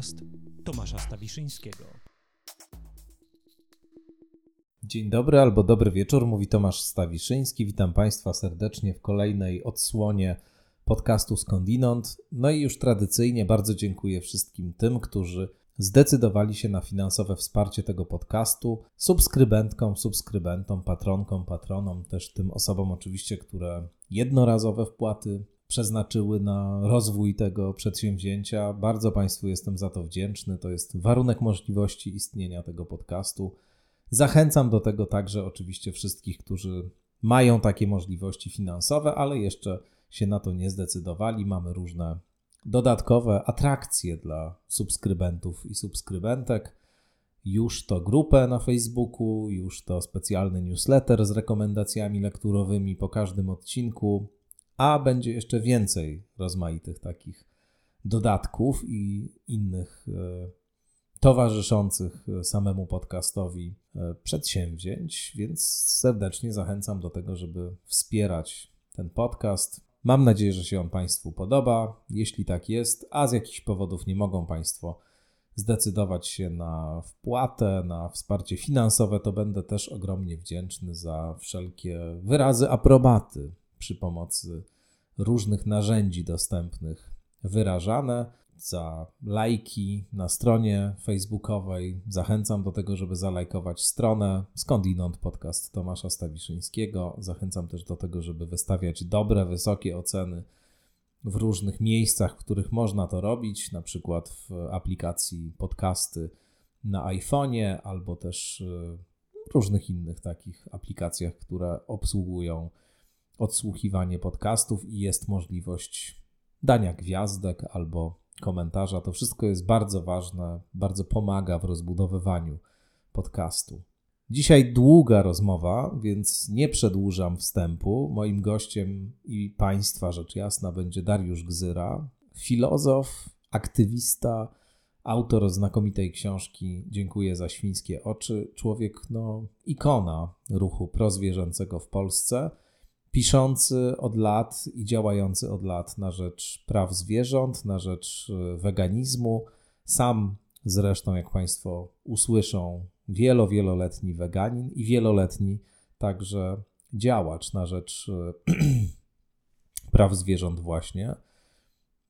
podcast Tomasza Stawiszyńskiego. Dzień dobry albo dobry wieczór, mówi Tomasz Stawiszyński. Witam Państwa serdecznie w kolejnej odsłonie podcastu Skądinąd. No i już tradycyjnie bardzo dziękuję wszystkim tym, którzy zdecydowali się na finansowe wsparcie tego podcastu, subskrybentkom, subskrybentom, patronkom, patronom, też tym osobom oczywiście, które jednorazowe wpłaty przeznaczyły na rozwój tego przedsięwzięcia. Bardzo Państwu jestem za to wdzięczny. To jest warunek możliwości istnienia tego podcastu. Zachęcam do tego także oczywiście wszystkich, którzy mają takie możliwości finansowe, ale jeszcze się na to nie zdecydowali. Mamy różne dodatkowe atrakcje dla subskrybentów i subskrybentek. Już to grupę na Facebooku, już to specjalny newsletter z rekomendacjami lekturowymi po każdym odcinku, a będzie jeszcze więcej rozmaitych takich dodatków i innych e, towarzyszących samemu podcastowi e, przedsięwzięć, więc serdecznie zachęcam do tego, żeby wspierać ten podcast. Mam nadzieję, że się on Państwu podoba. Jeśli tak jest, a z jakichś powodów nie mogą Państwo zdecydować się na wpłatę, na wsparcie finansowe, to będę też ogromnie wdzięczny za wszelkie wyrazy aprobaty przy pomocy różnych narzędzi dostępnych wyrażane. Za lajki na stronie facebookowej zachęcam do tego, żeby zalajkować stronę skądinąd podcast Tomasza Stawiszyńskiego. Zachęcam też do tego, żeby wystawiać dobre, wysokie oceny w różnych miejscach, w których można to robić, na przykład w aplikacji podcasty na iPhone'ie albo też w różnych innych takich aplikacjach, które obsługują odsłuchiwanie podcastów i jest możliwość dania gwiazdek albo komentarza. To wszystko jest bardzo ważne, bardzo pomaga w rozbudowywaniu podcastu. Dzisiaj długa rozmowa, więc nie przedłużam wstępu. Moim gościem i Państwa, rzecz jasna, będzie Dariusz Gzyra, filozof, aktywista, autor znakomitej książki Dziękuję za świńskie oczy, człowiek, no, ikona ruchu prozwierzęcego w Polsce piszący od lat i działający od lat na rzecz praw zwierząt, na rzecz e, weganizmu. Sam zresztą, jak Państwo usłyszą, wielo, wieloletni weganin i wieloletni także działacz na rzecz e, praw zwierząt właśnie.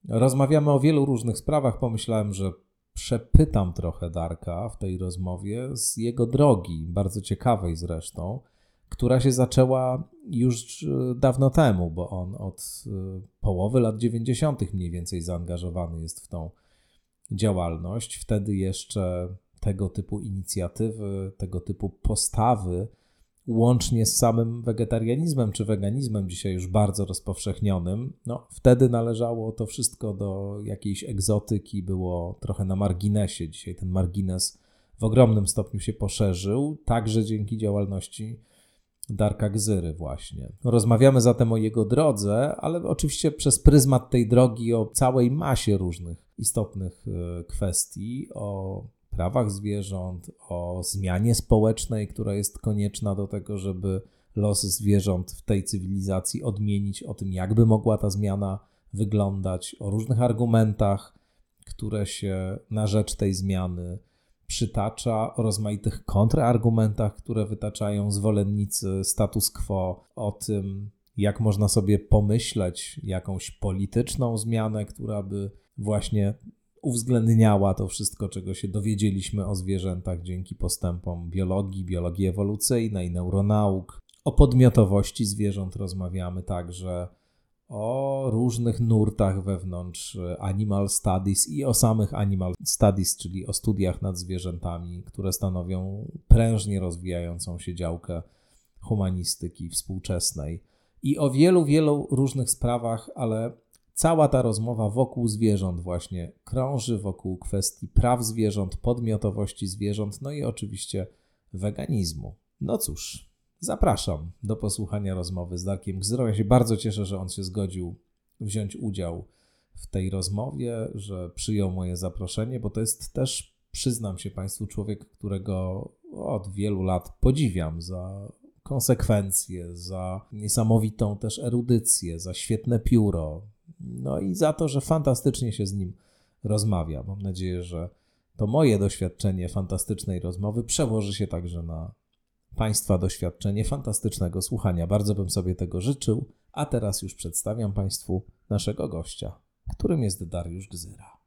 Rozmawiamy o wielu różnych sprawach. Pomyślałem, że przepytam trochę Darka w tej rozmowie z jego drogi, bardzo ciekawej zresztą, która się zaczęła już e, dawno temu, bo on od e, połowy lat 90. mniej więcej zaangażowany jest w tą działalność. Wtedy jeszcze tego typu inicjatywy, tego typu postawy, łącznie z samym wegetarianizmem czy weganizmem, dzisiaj już bardzo rozpowszechnionym, no wtedy należało to wszystko do jakiejś egzotyki, było trochę na marginesie. Dzisiaj ten margines w ogromnym stopniu się poszerzył, także dzięki działalności Darka Gzyry właśnie. Rozmawiamy zatem o jego drodze, ale oczywiście przez pryzmat tej drogi o całej masie różnych istotnych e, kwestii, o prawach zwierząt, o zmianie społecznej, która jest konieczna do tego, żeby los zwierząt w tej cywilizacji odmienić, o tym, jakby mogła ta zmiana wyglądać, o różnych argumentach, które się na rzecz tej zmiany przytacza o rozmaitych kontrargumentach, które wytaczają zwolennicy status quo, o tym, jak można sobie pomyśleć jakąś polityczną zmianę, która by właśnie uwzględniała to wszystko, czego się dowiedzieliśmy o zwierzętach dzięki postępom biologii, biologii ewolucyjnej, neuronauk. O podmiotowości zwierząt rozmawiamy także o różnych nurtach wewnątrz Animal Studies i o samych Animal Studies, czyli o studiach nad zwierzętami, które stanowią prężnie rozwijającą się działkę humanistyki współczesnej. I o wielu, wielu różnych sprawach, ale cała ta rozmowa wokół zwierząt właśnie krąży wokół kwestii praw zwierząt, podmiotowości zwierząt, no i oczywiście weganizmu. No cóż, Zapraszam do posłuchania rozmowy z Darkiem Gzyrą. Ja się bardzo cieszę, że on się zgodził wziąć udział w tej rozmowie, że przyjął moje zaproszenie, bo to jest też, przyznam się Państwu, człowiek, którego od wielu lat podziwiam za konsekwencje, za niesamowitą też erudycję, za świetne pióro, no i za to, że fantastycznie się z nim rozmawia. Mam nadzieję, że to moje doświadczenie fantastycznej rozmowy przełoży się także na Państwa doświadczenie fantastycznego słuchania. Bardzo bym sobie tego życzył, a teraz już przedstawiam Państwu naszego gościa, którym jest Dariusz Gzyra.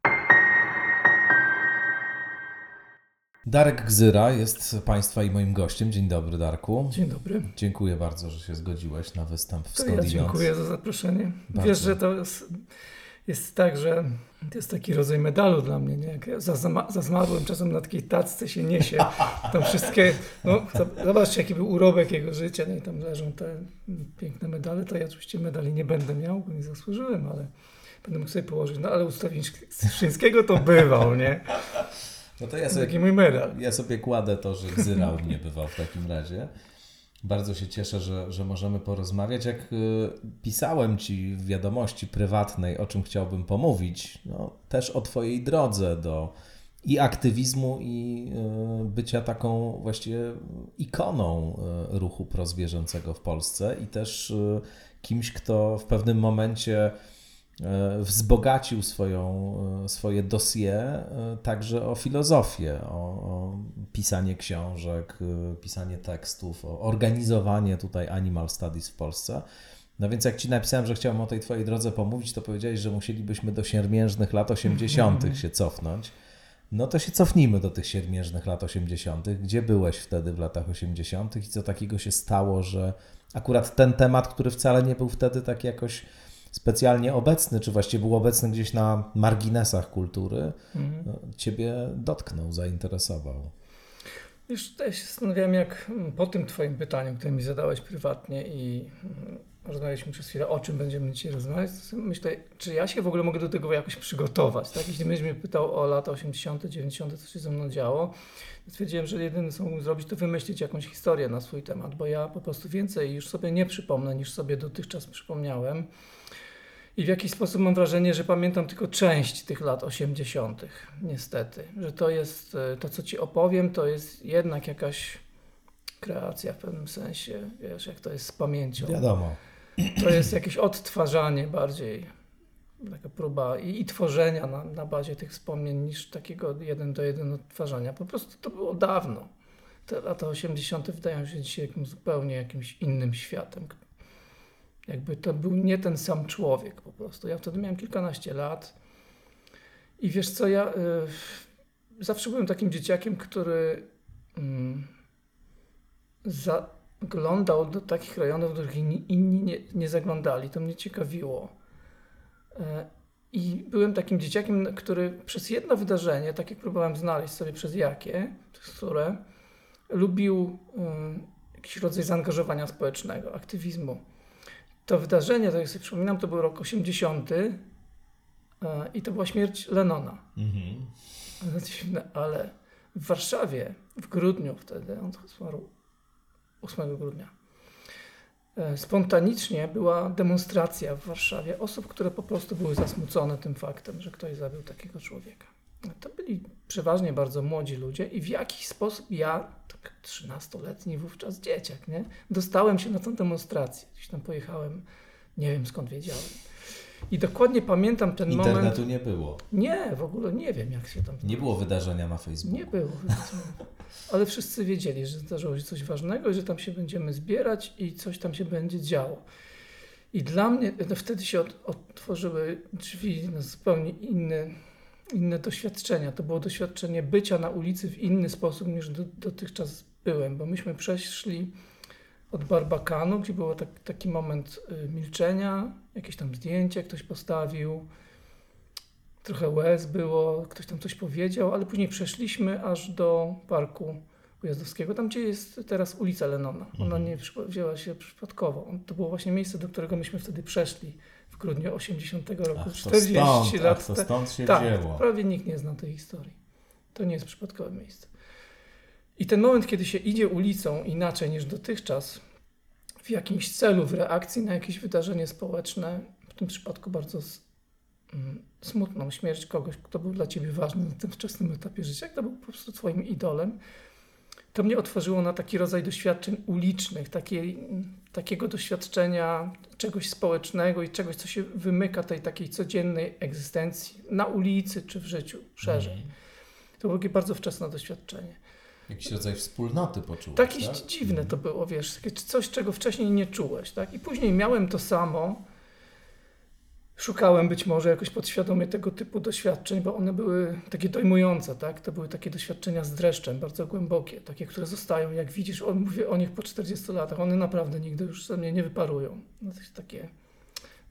Darek Gzyra jest Państwa i moim gościem. Dzień dobry, Darku. Dzień dobry. Dziękuję bardzo, że się zgodziłeś na występ w To ja dziękuję za zaproszenie. Bardzo. Wiesz, że to jest, jest tak, że to jest taki rodzaj medalu dla mnie. Nie? Jak ja za, za, zmarłym czasem na takiej tacce się niesie. Tam wszystkie, no zobaczcie jaki był urobek jego życia. Nie? Tam leżą te piękne medale. To ja oczywiście medali nie będę miał, bo nie zasłużyłem, ale będę mógł sobie położyć. No ale u Stawiszyńskiego to bywał, nie? No to ja sobie taki mój medal. Ja sobie kładę to, że Gzyra u mnie bywał w takim razie. Bardzo się cieszę, że, że możemy porozmawiać. Jak y, pisałem Ci w wiadomości prywatnej, o czym chciałbym pomówić, no, też o Twojej drodze do i aktywizmu, i y, bycia taką właściwie ikoną y, ruchu prozwierzęcego w Polsce, i też kimś, kto w pewnym momencie wzbogacił swoją, e, swoje dossier e, także o filozofię, o, o pisanie książek, e, pisanie tekstów, o organizowanie tutaj Animal Studies w Polsce. No więc jak Ci napisałem, że chciałem o tej Twojej drodze pomówić, to powiedziałeś, że musielibyśmy do siermiężnych lat 80. się cofnąć. No to się cofnijmy do tych siermiężnych lat 80. Gdzie byłeś wtedy w latach 80. i co takiego się stało, że akurat ten temat, który wcale nie był wtedy tak jakoś specjalnie obecny, czy właściwie był obecny gdzieś na marginesach kultury, Mhm. no, Ciebie dotknął, zainteresował. Wiesz, ja się zastanawiałem, jak mm, po tym Twoim pytaniu, które mi zadałeś prywatnie i mm, rozmawialiśmy przez chwilę, o czym będziemy dzisiaj rozmawiać, myślę, czy ja się w ogóle mogę do tego jakoś przygotować. Tak? Jeśli będziesz mnie pytał o lata 80., 90., co się ze mną działo, to stwierdziłem, że jedyne co mógł zrobić, to wymyślić jakąś historię na swój temat, bo ja po prostu więcej już sobie nie przypomnę, niż sobie dotychczas przypomniałem. I w jakiś sposób mam wrażenie, że pamiętam tylko część tych lat 80., niestety. Że to jest, e, to co ci opowiem, to jest jednak jakaś kreacja w pewnym sensie, wiesz, jak to jest z pamięcią. Wiadomo. To jest jakieś odtwarzanie bardziej, taka próba i, i tworzenia na, na bazie tych wspomnień niż takiego jeden do jeden odtwarzania. Po prostu to było dawno. Te lata 80. wydają się dzisiaj zupełnie jakimś innym światem. Jakby to był nie ten sam człowiek po prostu. Ja wtedy miałem kilkanaście lat i wiesz co, ja y, zawsze byłem takim dzieciakiem, który mm, zaglądał do takich rejonów, do których inni, inni nie, nie zaglądali. To mnie ciekawiło. E, I byłem takim dzieciakiem, który przez jedno wydarzenie, tak jak próbowałem znaleźć sobie przez jakie, przez które, lubił y, jakiś rodzaj zaangażowania społecznego, aktywizmu. To wydarzenie, to jak sobie przypominam, to był rok 80 e, i to była śmierć Lenona. Mhm. Ale dziwne, ale w Warszawie w grudniu wtedy, on zmarł 8 grudnia, e, spontanicznie była demonstracja w Warszawie osób, które po prostu były zasmucone tym faktem, że ktoś zabił takiego człowieka. To byli przeważnie bardzo młodzi ludzie i w jakiś sposób ja, tak 13-letni wówczas dzieciak, nie, dostałem się na tę demonstrację. Gdzieś tam pojechałem, nie wiem skąd wiedziałem. I dokładnie pamiętam ten moment. Internetu nie było. Nie, w ogóle nie wiem, jak się tam. Nie było wydarzenia na Facebooku. Nie było. Ale wszyscy wiedzieli, że zdarzyło się coś ważnego i że tam się będziemy zbierać i coś tam się będzie działo. I dla mnie no wtedy się od, otworzyły drzwi na zupełnie inne, inne doświadczenia. To było doświadczenie bycia na ulicy w inny sposób niż do, dotychczas byłem, bo myśmy przeszli od Barbakanu, gdzie był tak, taki moment y, milczenia, jakieś tam zdjęcie ktoś postawił, trochę łez było, ktoś tam coś powiedział, ale później przeszliśmy aż do parku Ujazdowskiego, tam gdzie jest teraz ulica Lenona. Ona Mhm. nie wzięła się przypadkowo. To było właśnie miejsce, do którego myśmy wtedy przeszli grudniu 80 roku, Ach, to 40 stąd, lat ach, to stąd się tak, wzięło. prawie nikt nie zna tej historii. To nie jest przypadkowe miejsce. I ten moment, kiedy się idzie ulicą inaczej niż dotychczas, w jakimś celu, w reakcji na jakieś wydarzenie społeczne, w tym przypadku bardzo mm, smutną śmierć kogoś, kto był dla ciebie ważny na tym wczesnym etapie życia, kto był po prostu twoim idolem, to mnie otworzyło na taki rodzaj doświadczeń ulicznych, takiej, takiego doświadczenia czegoś społecznego i czegoś, co się wymyka tej takiej codziennej egzystencji na ulicy czy w życiu szerzej. Mhm. To było takie bardzo wczesne doświadczenie. Jakiś rodzaj wspólnoty poczułeś, Takie tak? dziwne to było, wiesz, coś, czego wcześniej nie czułeś, tak? I później miałem to samo. Szukałem być może jakoś podświadomie tego typu doświadczeń, bo one były takie dojmujące, tak? To były takie doświadczenia z dreszczem, bardzo głębokie, takie, które zostają, jak widzisz, mówię o nich po 40 latach, one naprawdę nigdy już ze mnie nie wyparują. No to jest takie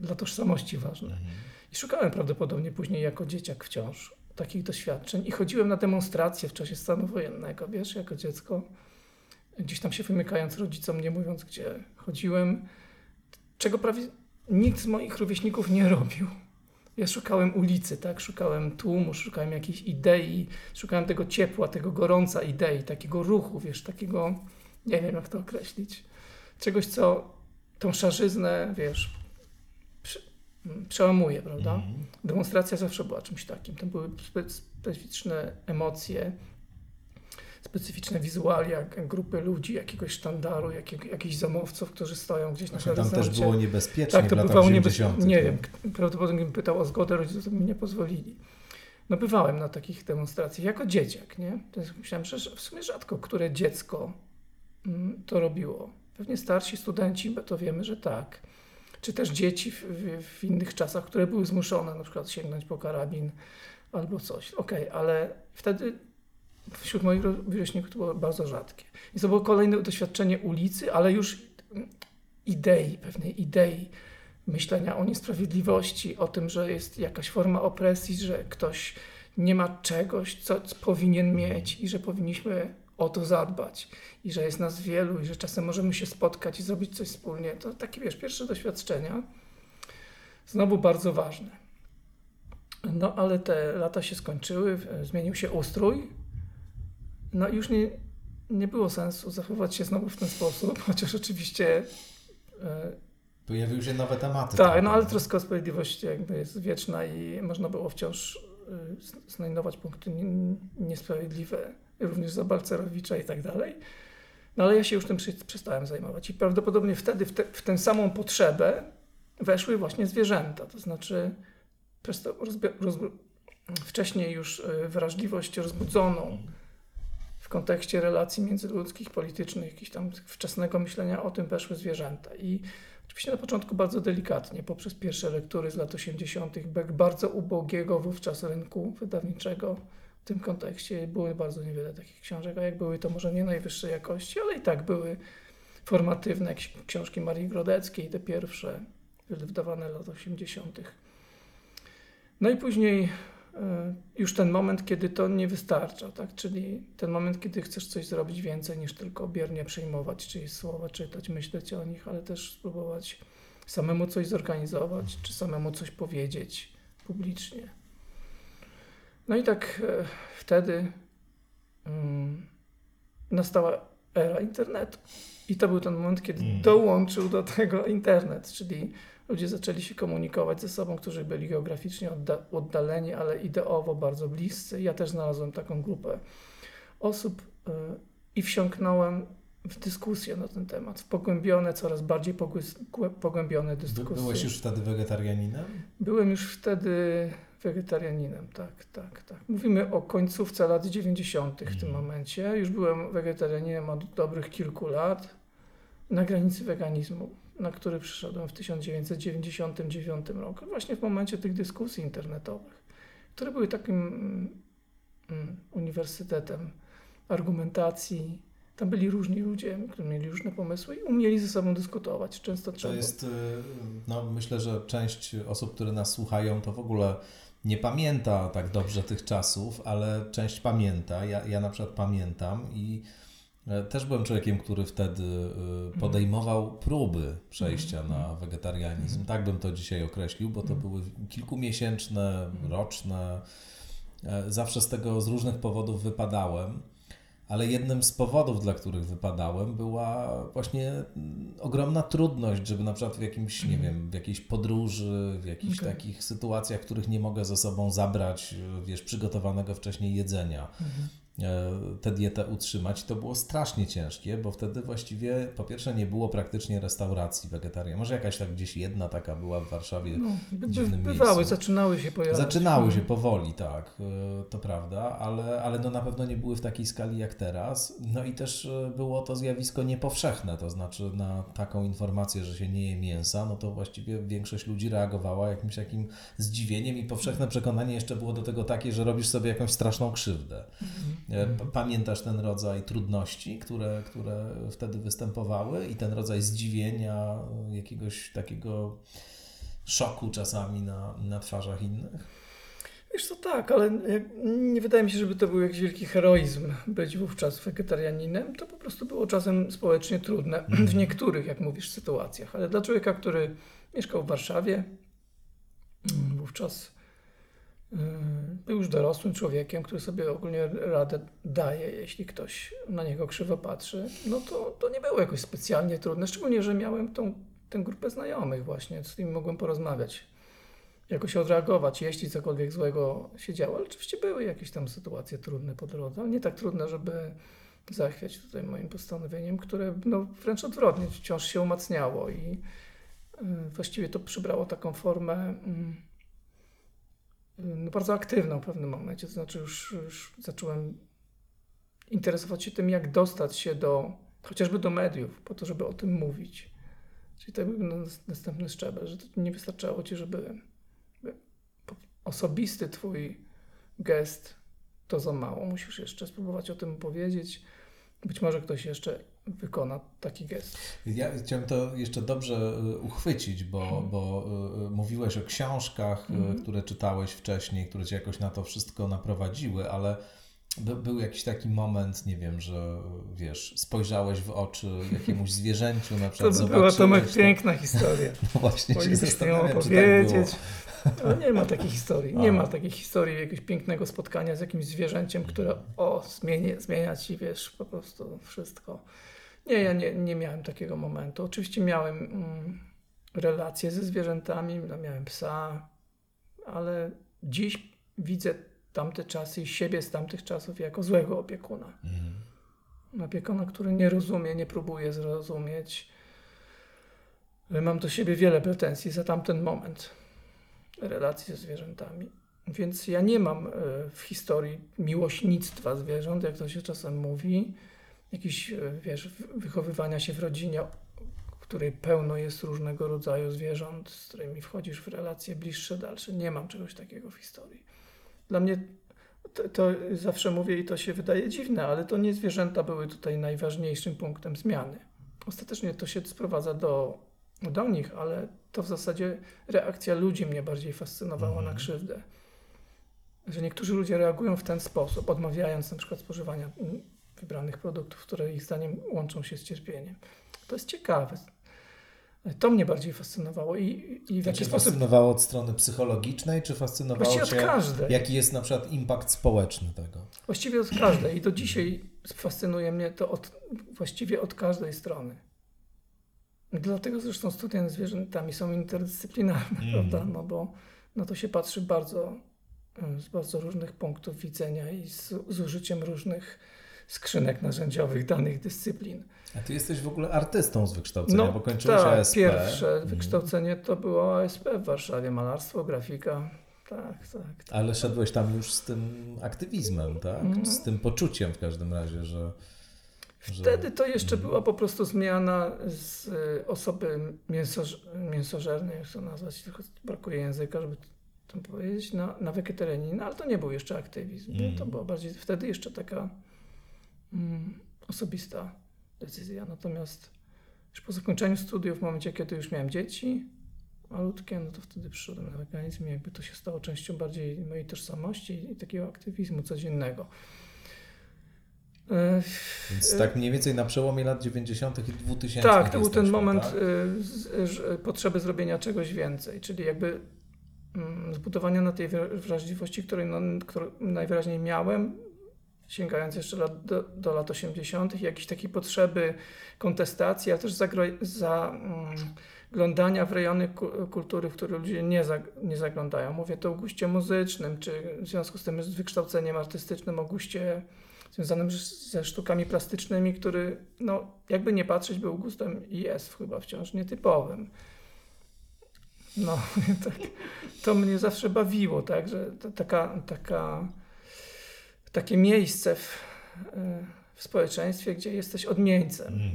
dla tożsamości ważne. Mhm. I szukałem prawdopodobnie później jako dzieciak wciąż takich doświadczeń i chodziłem na demonstracje w czasie stanu wojennego, wiesz, jako dziecko. Gdzieś tam się wymykając rodzicom, nie mówiąc gdzie chodziłem, czego prawie nikt z moich rówieśników nie robił. Ja szukałem ulicy, tak? Szukałem tłumu, szukałem jakiejś idei, szukałem tego ciepła, tego gorąca idei, takiego ruchu, wiesz, takiego, nie wiem jak to określić, czegoś, co tą szarzyznę, wiesz, prze- przełamuje, prawda? Mhm. Demonstracja zawsze była czymś takim. Tam były spe- specyficzne emocje, specyficzne wizualia grupy ludzi, jakiegoś sztandaru, jakiego, jakichś zamowców, którzy stoją gdzieś na Właśnie tam horyzoncie. też było niebezpiecznie Tak, to w latach bywało 80. niebezpieczne. Nie wiem, prawdopodobnie bym pytał o zgodę, rodzice mi nie pozwolili. No bywałem na takich demonstracjach jako dzieciak, nie? To jest, myślałem, że w sumie rzadko które dziecko mm, to robiło. Pewnie starsi studenci, bo to wiemy, że tak. Czy też dzieci w, w, w innych czasach, które były zmuszone na przykład sięgnąć po karabin albo coś. Okej, ale wtedy wśród moich rówieśników to było bardzo rzadkie. I to było kolejne doświadczenie ulicy, ale już idei, pewnej idei myślenia o niesprawiedliwości, o tym, że jest jakaś forma opresji, że ktoś nie ma czegoś, co powinien mieć i że powinniśmy o to zadbać i że jest nas wielu i że czasem możemy się spotkać i zrobić coś wspólnie. To takie, wiesz, pierwsze doświadczenia, znowu bardzo ważne. No ale te lata się skończyły, zmienił się ustrój, no już nie, nie było sensu zachowywać się znowu w ten sposób, chociaż oczywiście e, Pojawiły się nowe tematy. tak, no ale troska o sprawiedliwość jakby jest wieczna i można było wciąż z- znajdować punkty nie- niesprawiedliwe, również za Balcerowicza i tak dalej. No ale ja się już tym przestałem zajmować i prawdopodobnie wtedy w, te, w tę samą potrzebę weszły właśnie zwierzęta, to znaczy przez to wcześniej już y, wrażliwość rozbudzoną kontekście relacji międzyludzkich, politycznych, jakichś tam wczesnego myślenia o tym weszły zwierzęta i Oczywiście na początku bardzo delikatnie, poprzez pierwsze lektury z lat 80., bek bardzo ubogiego wówczas rynku wydawniczego w tym kontekście. Były bardzo niewiele takich książek, a jak były, to może nie najwyższej jakości, ale i tak były formatywne jak książki Marii Grodeckiej, te pierwsze, wydawane lat 80. No i później już ten moment, kiedy to nie wystarcza, tak? czyli ten moment, kiedy chcesz coś zrobić więcej niż tylko biernie przejmować czyjeś słowa, czytać, myśleć o nich, ale też spróbować samemu coś zorganizować, czy samemu coś powiedzieć publicznie. No i tak e, wtedy mm, nastała era internetu. I to był ten moment, kiedy Mm. dołączył do tego internet, czyli ludzie zaczęli się komunikować ze sobą, którzy byli geograficznie odda- oddaleni, ale ideowo bardzo bliscy. Ja też znalazłem taką grupę osób y, i wsiąknąłem w dyskusję na ten temat, w pogłębione, coraz bardziej pogłębione dyskusje. byłeś już wtedy wegetarianinem? Byłem już wtedy wegetarianinem, tak, tak, tak. Mówimy o końcówce lat 90. w tym Mhm. momencie. Już byłem wegetarianinem od dobrych kilku lat, na granicy weganizmu, na który przyszedłem w 1999 roku, właśnie w momencie tych dyskusji internetowych, które były takim mm, mm, uniwersytetem argumentacji. Tam byli różni ludzie, którzy mieli różne pomysły i umieli ze sobą dyskutować. Często To trzeba. jest, y, no myślę, że część osób, które nas słuchają, to w ogóle nie pamięta tak dobrze tych czasów, ale część pamięta. Ja, ja na przykład pamiętam i też byłem człowiekiem, który wtedy y, podejmował próby przejścia Mhm. na wegetarianizm. Tak bym to dzisiaj określił, bo to Mhm. były kilkumiesięczne, roczne. E, Zawsze z tego z różnych powodów wypadałem. Ale jednym z powodów, dla których wypadałem, była właśnie mm, ogromna trudność, żeby na przykład w jakimś, nie wiem, w jakiejś podróży, w jakichś Okej. takich sytuacjach, w których nie mogę ze sobą zabrać, wiesz, przygotowanego wcześniej jedzenia. Mhm. E, tę dietę utrzymać. To było strasznie ciężkie, bo wtedy właściwie po pierwsze nie było praktycznie restauracji wegetariańskiej. Może jakaś tak gdzieś jedna taka była w Warszawie No, by, dziwnym bywały, miejscu. zaczynały się pojawiać. Zaczynały się Mhm. powoli, tak, e, to prawda, ale, ale no na pewno nie były w takiej skali jak teraz. No i też e, było to zjawisko niepowszechne, to znaczy na taką informację, że się nie je mięsa, no to właściwie większość ludzi reagowała jakimś takim zdziwieniem i powszechne przekonanie jeszcze było do tego takie, że robisz sobie jakąś straszną krzywdę. P- Pamiętasz ten rodzaj trudności, które, które wtedy występowały i ten rodzaj zdziwienia, e, jakiegoś takiego szoku czasami na, na twarzach innych? Wiesz co, tak, ale nie wydaje mi się, żeby to był jakiś wielki heroizm być wówczas wegetarianinem. To po prostu było czasem społecznie trudne w niektórych, jak mówisz, sytuacjach. Ale dla człowieka, który mieszkał w Warszawie, mm, wówczas y, był już dorosłym człowiekiem, który sobie ogólnie radę daje, jeśli ktoś na niego krzywo patrzy, no to, to nie było jakoś specjalnie trudne, szczególnie, że miałem tą, tę grupę znajomych właśnie, z którymi mogłem porozmawiać jakoś odreagować, jeśli cokolwiek złego się działo. Ale oczywiście były jakieś tam sytuacje trudne po drodze, ale nie tak trudne, żeby zachwiać tutaj moim postanowieniem, które no, wręcz odwrotnie wciąż się umacniało i y, właściwie to przybrało taką formę mm, y, no, bardzo aktywną w pewnym momencie. To znaczy już, już zacząłem interesować się tym, jak dostać się do chociażby do mediów, po to, żeby o tym mówić. Czyli to był nas- następny szczebel, że nie wystarczało ci, żeby osobisty twój gest to za mało. Musisz jeszcze spróbować o tym powiedzieć. Być może ktoś jeszcze wykona taki gest. Ja chciałem to jeszcze dobrze y, uchwycić, bo, bo y, y, mówiłeś o książkach, y, Mhm. które czytałeś wcześniej, które cię jakoś na to wszystko naprowadziły, ale by, był jakiś taki moment, nie wiem, że wiesz, spojrzałeś w oczy jakiemuś zwierzęciu, na To przykład by była Tomek zobaczyłeś piękna historia. No właśnie się zastanawiam, czy tak opowiedzieć. Ale nie ma takiej historii. Nie A. ma takiej historii jakiegoś pięknego spotkania z jakimś zwierzęciem, które o, zmieni, zmienia ci, wiesz, po prostu wszystko. Nie, ja nie, nie miałem takiego momentu. Oczywiście miałem mm, relacje ze zwierzętami, no, miałem psa, ale dziś widzę tamte czasy i siebie z tamtych czasów jako złego opiekuna. Mhm. Opiekuna, który nie rozumie, nie próbuje zrozumieć. Mam do siebie wiele pretensji za tamten moment relacji ze zwierzętami. Więc ja nie mam e, w historii miłośnictwa zwierząt, jak to się czasem mówi, jakiś, e, wiesz, wychowywania się w rodzinie, w której pełno jest różnego rodzaju zwierząt, z którymi wchodzisz w relacje bliższe, dalsze. Nie mam czegoś takiego w historii. Dla mnie to, to zawsze mówię i to się wydaje dziwne, ale to nie zwierzęta były tutaj najważniejszym punktem zmiany. Ostatecznie to się sprowadza do, do nich, ale to w zasadzie reakcja ludzi mnie bardziej fascynowała Mhm. na krzywdę. Że niektórzy ludzie reagują w ten sposób, odmawiając na przykład spożywania mm, wybranych produktów, które ich zdaniem łączą się z cierpieniem. To jest ciekawe. To mnie bardziej fascynowało i, i w To jaki sposób... fascynowało od strony psychologicznej, czy fascynowało Właściwie od cię, każdej. jaki jest na przykład impact społeczny tego? Właściwie od każdej. I do dzisiaj fascynuje mnie to od, właściwie od każdej strony. Dlatego zresztą studia nad zwierzętami są interdyscyplinarne, Mm. prawda? No bo na to się patrzy bardzo, z bardzo różnych punktów widzenia i z, z użyciem różnych skrzynek narzędziowych danych dyscyplin. A ty jesteś w ogóle artystą z wykształcenia, No bo kończyłeś tak, ASP. pierwsze Mhm. wykształcenie to było ASP w Warszawie, malarstwo, grafika. Tak, tak. tak. Ale szedłeś tam już z tym aktywizmem, tak? Mhm. Z tym poczuciem w każdym razie, że. Wtedy to jeszcze Mhm. była po prostu zmiana z y, osoby mięsoż, mięsożernej, jak to nazwać, tylko brakuje języka, żeby to powiedzieć, na, na wegetarianinę, ale to nie był jeszcze aktywizm. Mhm. To była bardziej wtedy jeszcze taka mm, osobista decyzja. Natomiast już po zakończeniu studiów, w momencie, kiedy już miałem dzieci malutkie, no to wtedy przyszedłem na weganizm i jakby to się stało częścią bardziej mojej tożsamości i takiego aktywizmu codziennego. E, Więc tak mniej więcej na przełomie lat 90. i 2000. Tak, to był ten moment tak? potrzeby zrobienia czegoś więcej, czyli jakby mm, zbudowania na tej wra- wrażliwości, której no, najwyraźniej miałem, sięgając jeszcze do, do lat 80., i jakiejś takiej potrzeby kontestacji, ale też zaglądania w rejony ku- kultury, w które ludzie nie, nie zaglądają. Mówię to o guście muzycznym, czy w związku z tym z wykształceniem artystycznym o guście związanym ze sztukami plastycznymi, który, no, jakby nie patrzeć, był gustem i jest chyba wciąż nietypowym. No, tak, to mnie zawsze bawiło, tak, że taka, taka, takie miejsce w, e, w społeczeństwie, gdzie jesteś odmieńcem. Mhm.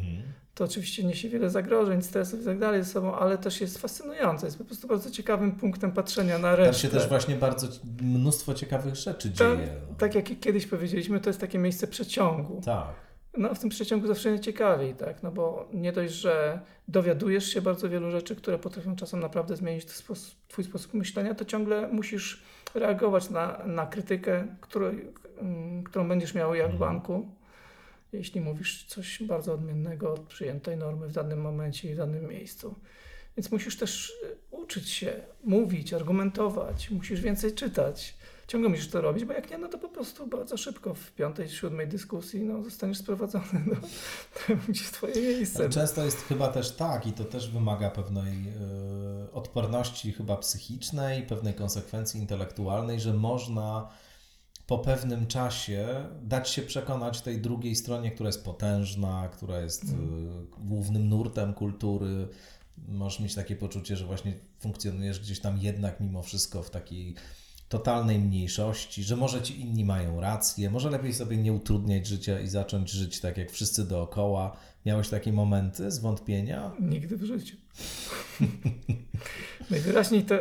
To oczywiście niesie wiele zagrożeń, stresów i tak dalej ze sobą, ale też jest fascynujące. Jest po prostu bardzo ciekawym punktem patrzenia na Tam resztę. się też właśnie bardzo mnóstwo ciekawych rzeczy Tak, dzieje. tak jak kiedyś powiedzieliśmy, to jest takie miejsce przeciągu. tak. No w tym przeciągu zawsze najciekawiej, tak? No bo nie dość, że dowiadujesz się bardzo wielu rzeczy, które potrafią czasem naprawdę zmienić twój sposób, myślenia, to ciągle musisz reagować na, na krytykę, której, którą będziesz miał jak w Mhm. banku, jeśli mówisz coś bardzo odmiennego od przyjętej normy w danym momencie i w danym miejscu. Więc musisz też y, uczyć się, mówić, argumentować, musisz więcej czytać. Ciągle musisz to robić, bo jak nie, no to po prostu bardzo szybko w piątej, siódmej dyskusji no, zostaniesz sprowadzony do, gdzie jest twoje miejsce. Ale często jest chyba też tak i to też wymaga pewnej e, odporności chyba psychicznej, pewnej konsekwencji intelektualnej, że można po pewnym czasie dać się przekonać tej drugiej stronie, która jest potężna, która jest e, głównym nurtem kultury. Możesz mieć takie poczucie, że właśnie funkcjonujesz gdzieś tam jednak mimo wszystko w takiej totalnej mniejszości, że może ci inni mają rację, może lepiej sobie nie utrudniać życia i zacząć żyć tak jak wszyscy dookoła. Miałeś takie momenty zwątpienia? Nigdy w życiu. Najwyraźniej ta,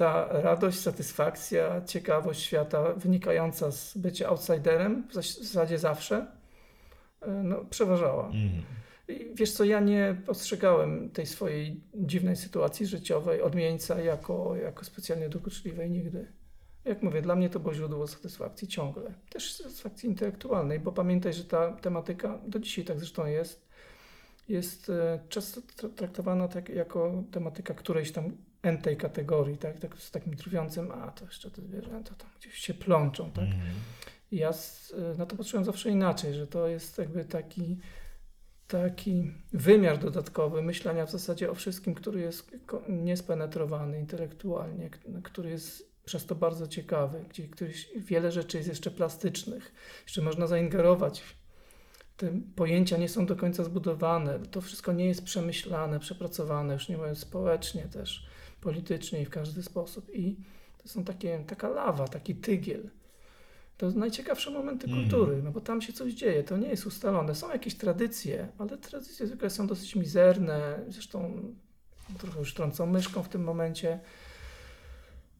ta radość, satysfakcja, ciekawość świata wynikająca z bycia outsiderem w zas- w zasadzie zawsze e, no, przeważała. Mm. Wiesz co, ja nie postrzegałem tej swojej dziwnej sytuacji życiowej odmieńca jako, jako specjalnie dokuczliwej nigdy. Jak mówię, dla mnie to było źródło satysfakcji ciągle. Też satysfakcji intelektualnej, bo pamiętaj, że ta tematyka, do dzisiaj tak zresztą jest, jest e, często tra- traktowana tak jako tematyka którejś tam entej kategorii, tak? tak z takim drwiącym, a to jeszcze te zwierzęta tam gdzieś się plączą, tak? I ja s- na to patrzyłem zawsze inaczej, że to jest jakby taki, taki wymiar dodatkowy myślenia w zasadzie o wszystkim, który jest niespenetrowany intelektualnie, który jest przez to bardzo ciekawy, gdzie któryś, wiele rzeczy jest jeszcze plastycznych, jeszcze można zaingerować. Te pojęcia nie są do końca zbudowane, to wszystko nie jest przemyślane, przepracowane, już nie mówiąc społecznie też, politycznie i w każdy sposób. I to są takie, taka lawa, taki tygiel. To najciekawsze momenty Mhm. kultury, no bo tam się coś dzieje, to nie jest ustalone. Są jakieś tradycje, ale tradycje zwykle są dosyć mizerne, zresztą trochę już trącą myszką w tym momencie.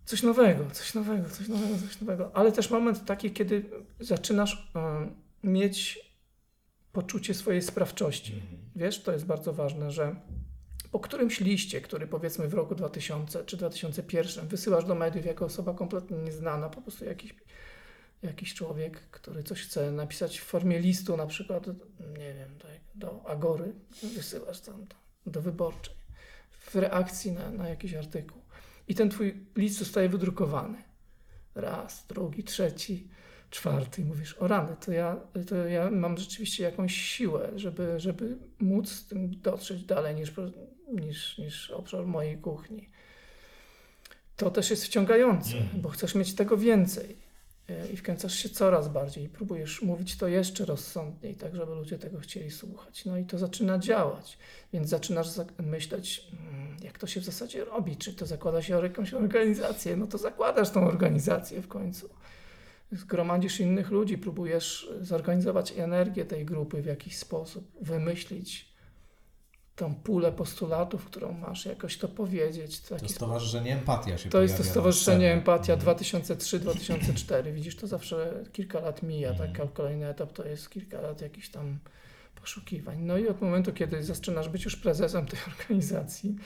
Coś nowego, coś nowego, coś nowego, coś nowego. Ale też moment taki, kiedy zaczynasz em, mieć poczucie swojej sprawczości. Wiesz, to jest bardzo ważne, że po którymś liście, który powiedzmy w roku 2000 czy 2001 wysyłasz do mediów jako osoba kompletnie nieznana, po prostu jakiś, jakiś człowiek, który coś chce napisać w formie listu, na przykład, nie wiem, do Agory, wysyłasz tam to, do wyborczej, w reakcji na, na jakiś artykuł. I ten twój list zostaje wydrukowany. Raz, drugi, trzeci, czwarty. I mówisz, o rany, to ja, to ja mam rzeczywiście jakąś siłę, żeby, żeby móc z tym dotrzeć dalej niż, niż, niż obszar mojej kuchni. To też jest wciągające, Mhm. bo chcesz mieć tego więcej. E, I wkręcasz się coraz bardziej i próbujesz mówić to jeszcze rozsądniej, tak żeby ludzie tego chcieli słuchać. No i to zaczyna działać. Więc zaczynasz myśleć, mm, jak to się w zasadzie robi. Czy to zakłada się o jakąś organizację? No to zakładasz tą organizację w końcu. Zgromadzisz innych ludzi, próbujesz zorganizować energię tej grupy w jakiś sposób, wymyślić tą pulę postulatów, którą masz, jakoś to powiedzieć. To Stowarzyszenie Empatia się to jest to Stowarzyszenie. Empatia Mhm. 2003-2004. Widzisz, to zawsze kilka lat mija, Mhm. tak? A kolejny etap to jest kilka lat jakichś tam poszukiwań. No i od momentu, kiedy zaczynasz być już prezesem tej organizacji,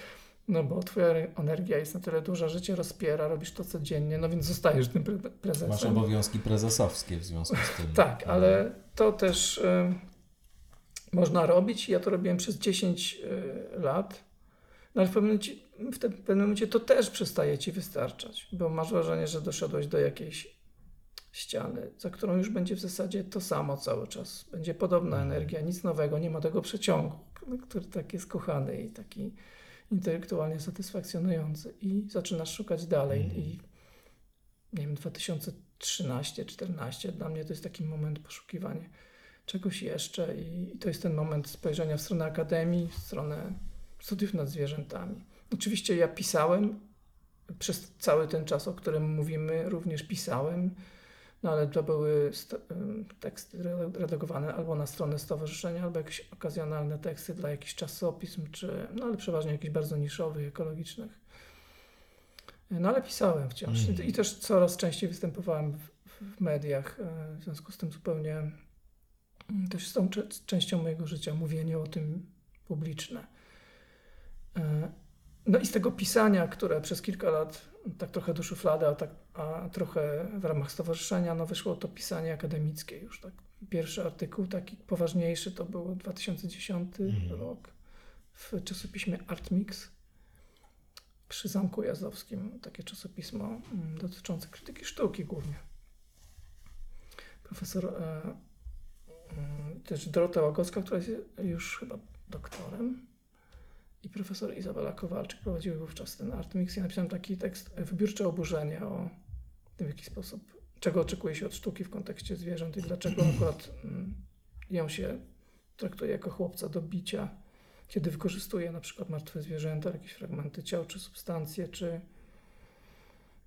no bo twoja energia jest na tyle duża, że cię rozpiera, robisz to codziennie, no więc zostajesz tym pre- prezesem. Masz obowiązki prezesowskie w związku z tym. Tak, ale to też można robić. Ja to robiłem przez 10 y, lat. No ale w pewnym, momencie, w pewnym momencie to też przestaje ci wystarczać, bo masz wrażenie, że doszedłeś do jakiejś ściany, za którą już będzie w zasadzie to samo cały czas. Będzie podobna energia, nic nowego, nie ma tego przeciągu, który tak jest kochany i taki intelektualnie satysfakcjonujący. I zaczynasz szukać dalej. Mhm. I nie wiem, 2003 13-14. Dla mnie to jest taki moment poszukiwania czegoś jeszcze i, i to jest ten moment spojrzenia w stronę akademii, w stronę studiów nad zwierzętami. Oczywiście ja pisałem przez cały ten czas, o którym mówimy, również pisałem, no ale to były teksty redagowane albo na stronę stowarzyszenia, albo jakieś okazjonalne teksty dla jakichś czasopism, czy, no ale przeważnie jakichś bardzo niszowych, ekologicznych. No ale pisałem wciąż mm. i też coraz częściej występowałem w, w mediach, e, w związku z tym zupełnie też jest tą częścią mojego życia, mówienie o tym publiczne. E, no i z tego pisania, które przez kilka lat tak trochę do szuflady, a, tak, a trochę w ramach stowarzyszenia, no wyszło to pisanie akademickie już. Tak. Pierwszy artykuł taki poważniejszy to był 2010 mm. rok w czasopiśmie Artmix przy Zamku Jazdowskim. Takie czasopismo mm, dotyczące krytyki sztuki głównie. Profesor e, też Dorota Łagocka, która jest już chyba doktorem i profesor Izabela Kowalczyk prowadziły wówczas ten Artmix. Ja napisałem taki tekst, wybiórcze oburzenie o tym, w jaki sposób, czego oczekuje się od sztuki w kontekście zwierząt i dlaczego akurat mm, ją się traktuje jako chłopca do bicia, kiedy wykorzystuje na przykład martwe zwierzęta, jakieś fragmenty ciał, czy substancje, czy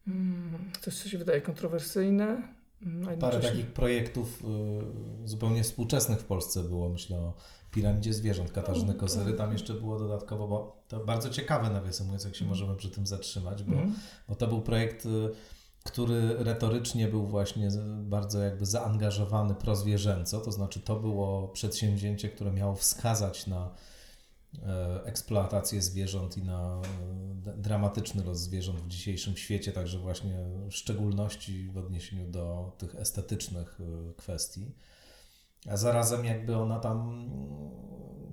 mm, coś, co się wydaje kontrowersyjne. Mm, Parę takich projektów y, zupełnie współczesnych w Polsce było, myślę o piramidzie zwierząt Katarzyny no, Kozery. Tam jeszcze było dodatkowo, bo to bardzo ciekawe nawiasem mówiąc, jak się mhm. możemy przy tym zatrzymać, bo, mm. bo to był projekt, y, który retorycznie był właśnie bardzo jakby zaangażowany prozwierzęco, to znaczy to było przedsięwzięcie, które miało wskazać na eksploatację zwierząt i na e, dramatyczny los zwierząt w dzisiejszym świecie, także właśnie w szczególności w odniesieniu do tych estetycznych e, kwestii. A zarazem jakby ona tam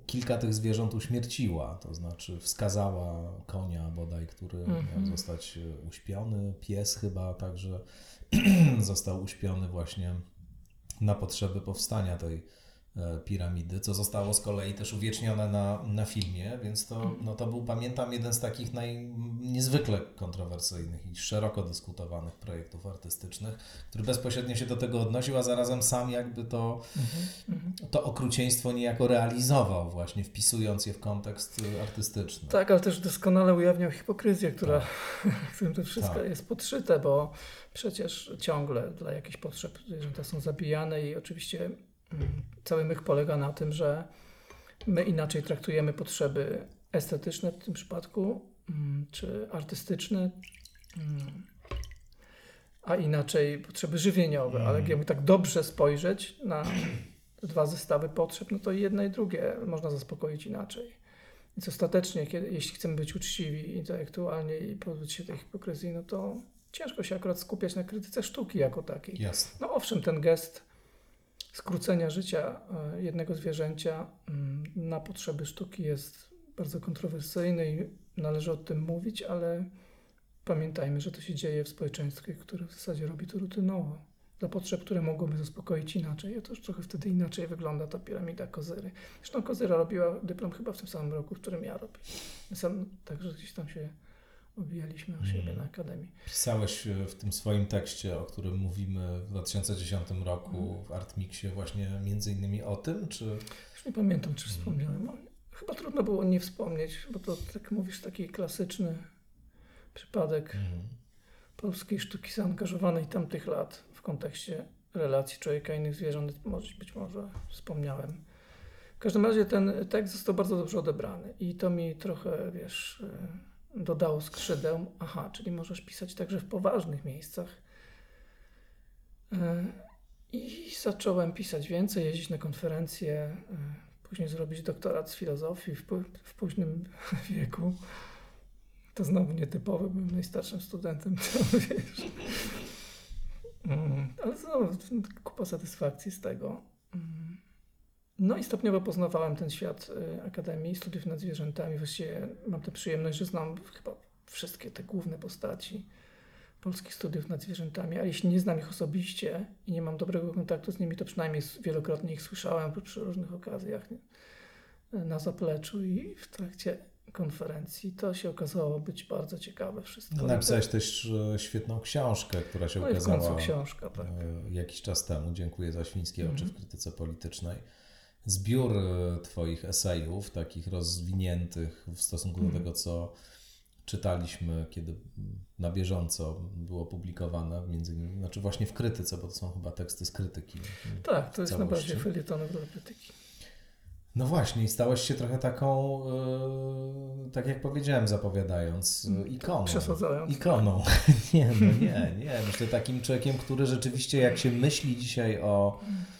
kilka tych zwierząt uśmierciła, to znaczy wskazała konia bodaj, który mm -hmm. miał zostać e, uśpiony, pies chyba także został uśpiony właśnie na potrzeby powstania tej E, piramidy, co zostało z kolei też uwiecznione na, na filmie, więc to, no to był, pamiętam, jeden z takich naj, niezwykle kontrowersyjnych i szeroko dyskutowanych projektów artystycznych, który bezpośrednio się do tego odnosił, a zarazem sam jakby to, mhm, to okrucieństwo niejako realizował właśnie, wpisując je w kontekst artystyczny. Tak, ale też doskonale ujawniał hipokryzję, która, tak. którym to wszystko tak. jest podszyte, bo przecież ciągle dla jakichś potrzeb zwierzęta są zabijane i oczywiście Cały myk polega na tym, że my inaczej traktujemy potrzeby estetyczne w tym przypadku, mm, czy artystyczne, mm, a inaczej potrzeby żywieniowe. Ale mm. jakby tak dobrze spojrzeć na dwa zestawy potrzeb, no to jedne i drugie można zaspokoić inaczej. Więc ostatecznie, kiedy, jeśli chcemy być uczciwi intelektualnie i pozbyć się tej hipokryzji, no to ciężko się akurat skupiać na krytyce sztuki jako takiej. Jasne. No owszem, ten gest skrócenia życia e, jednego zwierzęcia mm, na potrzeby sztuki jest bardzo kontrowersyjny i należy o tym mówić, ale pamiętajmy, że to się dzieje w społeczeństwie, które w zasadzie robi to rutynowo. Dla potrzeb, które mogłyby zaspokoić inaczej. To już trochę wtedy inaczej wygląda ta piramida Kozyry. Zresztą Kozyra robiła dyplom chyba w tym samym roku, w którym ja robię. Sam także gdzieś tam się obijaliśmy o siebie mm. na Akademii. Pisałeś e, w tym swoim tekście, o którym mówimy w 2010 roku mm. w Artmixie właśnie między innymi o tym, czy... Już nie pamiętam, czy wspomniałem. Chyba trudno było nie wspomnieć, bo to, tak mówisz, taki klasyczny przypadek mm. polskiej sztuki zaangażowanej tamtych lat w kontekście relacji człowieka i innych zwierząt. Może, być może wspomniałem. W każdym razie ten tekst został bardzo dobrze odebrany i to mi trochę, wiesz e, dodało skrzydeł. Aha, czyli możesz pisać także w poważnych miejscach. E, I zacząłem pisać więcej, jeździć na konferencje, e, później zrobić doktorat z filozofii w, w późnym wieku. To znowu nietypowe, byłem najstarszym studentem, to wiesz. Mm, ale znowu kupa satysfakcji z tego. Mm. No i stopniowo poznawałem ten świat y, Akademii Studiów nad Zwierzętami. Właściwie mam tę przyjemność, że znam chyba wszystkie te główne postaci polskich studiów nad zwierzętami, ale jeśli nie znam ich osobiście i nie mam dobrego kontaktu z nimi, to przynajmniej wielokrotnie ich słyszałem przy różnych okazjach na zapleczu i w trakcie konferencji. To się okazało być bardzo ciekawe wszystko. No, napisałeś też świetną książkę, która się no ukazała książka, tak. e, jakiś czas temu. Dziękuję za Świńskie Oczy Mhm. w krytyce politycznej. Zbiór e, Twoich esejów, takich rozwiniętych w stosunku do Mhm. tego, co czytaliśmy, kiedy na bieżąco było publikowane, między innymi, znaczy właśnie w krytyce, bo to są chyba teksty z krytyki. Tak, to jest całości. najbardziej felietonów dla krytyki. No właśnie, i stałeś się trochę taką, e, tak jak powiedziałem, zapowiadając, e, ikoną. Przesadzając. Ikoną. nie, no nie, nie. Myślę takim człowiekiem, który rzeczywiście, jak się myśli dzisiaj o e,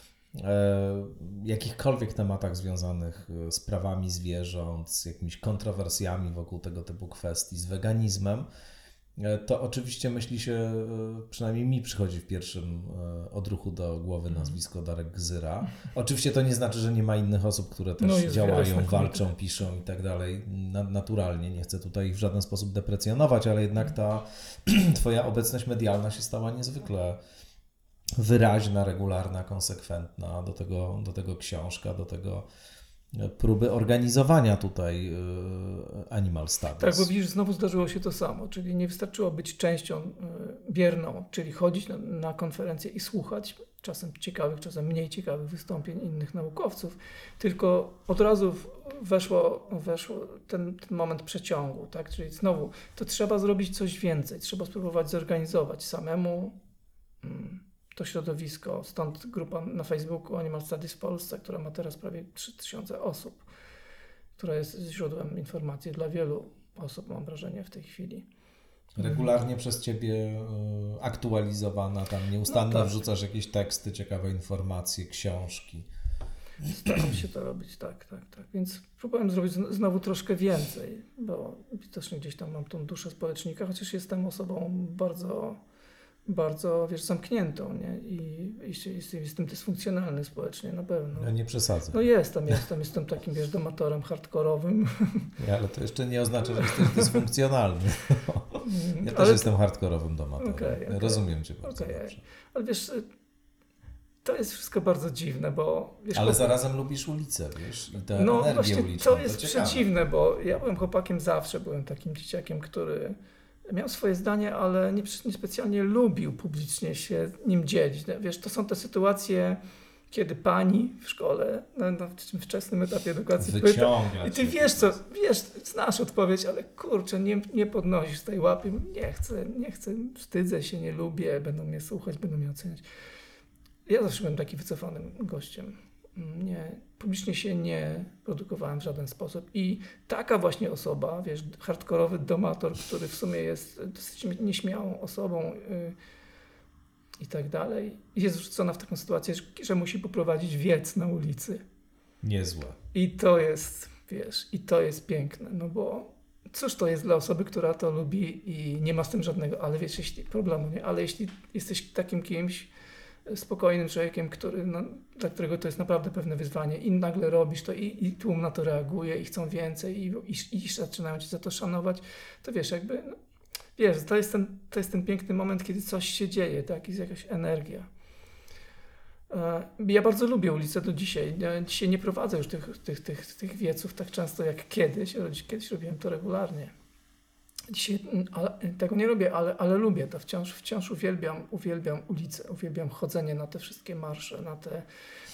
jakichkolwiek tematach związanych e, z prawami zwierząt, z jakimiś kontrowersjami wokół tego typu kwestii, z weganizmem, e, to oczywiście myśli się, e, przynajmniej mi przychodzi w pierwszym e, odruchu do głowy nazwisko Darek Gzyra. Oczywiście to nie znaczy, że nie ma innych osób, które też No, działają, walczą, piszą i tak dalej. Na, naturalnie, nie chcę tutaj w żaden sposób deprecjonować, ale jednak ta twoja obecność medialna się stała niezwykle wyraźna, regularna, konsekwentna. Do tego, do tego książka, do tego e, próby organizowania tutaj e, Animal Studies. Tak, bo widzisz, znowu zdarzyło się to samo, czyli nie wystarczyło być częścią y, bierną, czyli chodzić na, na konferencje i słuchać czasem ciekawych, czasem mniej ciekawych wystąpień innych naukowców, tylko od razu weszło, weszło ten, ten moment przeciągu, tak? Czyli znowu to trzeba zrobić coś więcej, trzeba spróbować zorganizować samemu mm, to środowisko, stąd grupa na Facebooku Animal Studies w Polsce, która ma teraz prawie 3000 osób, która jest źródłem informacji dla wielu osób, mam wrażenie, w tej chwili. Regularnie przez ciebie e, aktualizowana, tam nieustannie No tak. wrzucasz jakieś teksty, ciekawe informacje, książki. Staram się to robić, tak, tak, tak. Więc próbowałem zrobić zn- znowu troszkę więcej, bo widocznie gdzieś tam mam tą duszę społecznika, chociaż jestem osobą bardzo, bardzo, wiesz, zamkniętą, nie? I, i jestem, dysfunkcjonalny społecznie, na pewno. Ja nie przesadzę. No jestem, jestem, jestem takim, wiesz, domatorem hardkorowym. Ja, ale to jeszcze nie oznacza, że jesteś dysfunkcjonalny. Ja też Ale- jestem hardkorowym domatorem. Okej, okej. Rozumiem cię bardzo Okej, dobrze. Ale wiesz, to jest wszystko bardzo dziwne, bo... Wiesz, Ale chłop- zarazem lubisz ulicę, wiesz, i tę No energię uliczną. to jest ciekawe. przeciwne, bo ja byłem chłopakiem zawsze, byłem takim dzieciakiem, który miał swoje zdanie, ale nie, niespecjalnie lubił publicznie się nim dzielić. No, Wiesz, to są te sytuacje, kiedy pani w szkole, na, na tym wczesnym etapie edukacji pyta, i ty wiesz co, wiesz, znasz odpowiedź, ale kurczę, nie, nie podnosisz tej łapy, nie chcę, nie chcę, wstydzę się, nie lubię, będą mnie słuchać, będą mnie oceniać. Ja zawsze byłem taki wycofanym gościem. Nie, publicznie się nie produkowałem w żaden sposób i taka właśnie osoba, wiesz, hardkorowy domator, który w sumie jest dosyć nieśmiałą osobą yy, i tak dalej, jest wrzucona w taką sytuację, że, że musi poprowadzić wiec na ulicy. Niezłe. I to jest, wiesz, i to jest piękne, no bo cóż to jest dla osoby, która to lubi i nie ma z tym żadnego, ale wiesz, jeśli, problemu, nie? Ale jeśli jesteś takim kimś, spokojnym człowiekiem, który, no, dla którego to jest naprawdę pewne wyzwanie i nagle robisz to i, i tłum na to reaguje i chcą więcej i, i, i zaczynają cię za to szanować, to wiesz, jakby, no, wiesz, to jest, ten, to jest ten piękny moment, kiedy coś się dzieje, tak, jest jakaś energia. E, Ja bardzo lubię ulicę do dzisiaj. Dzisiaj nie prowadzę już tych, tych, tych, tych wieców tak często jak kiedyś. Kiedyś robiłem to regularnie. Dzisiaj mm, ale, tego nie robię, ale, ale lubię to. Wciąż, wciąż uwielbiam, uwielbiam ulicę, uwielbiam chodzenie na te wszystkie marsze, na te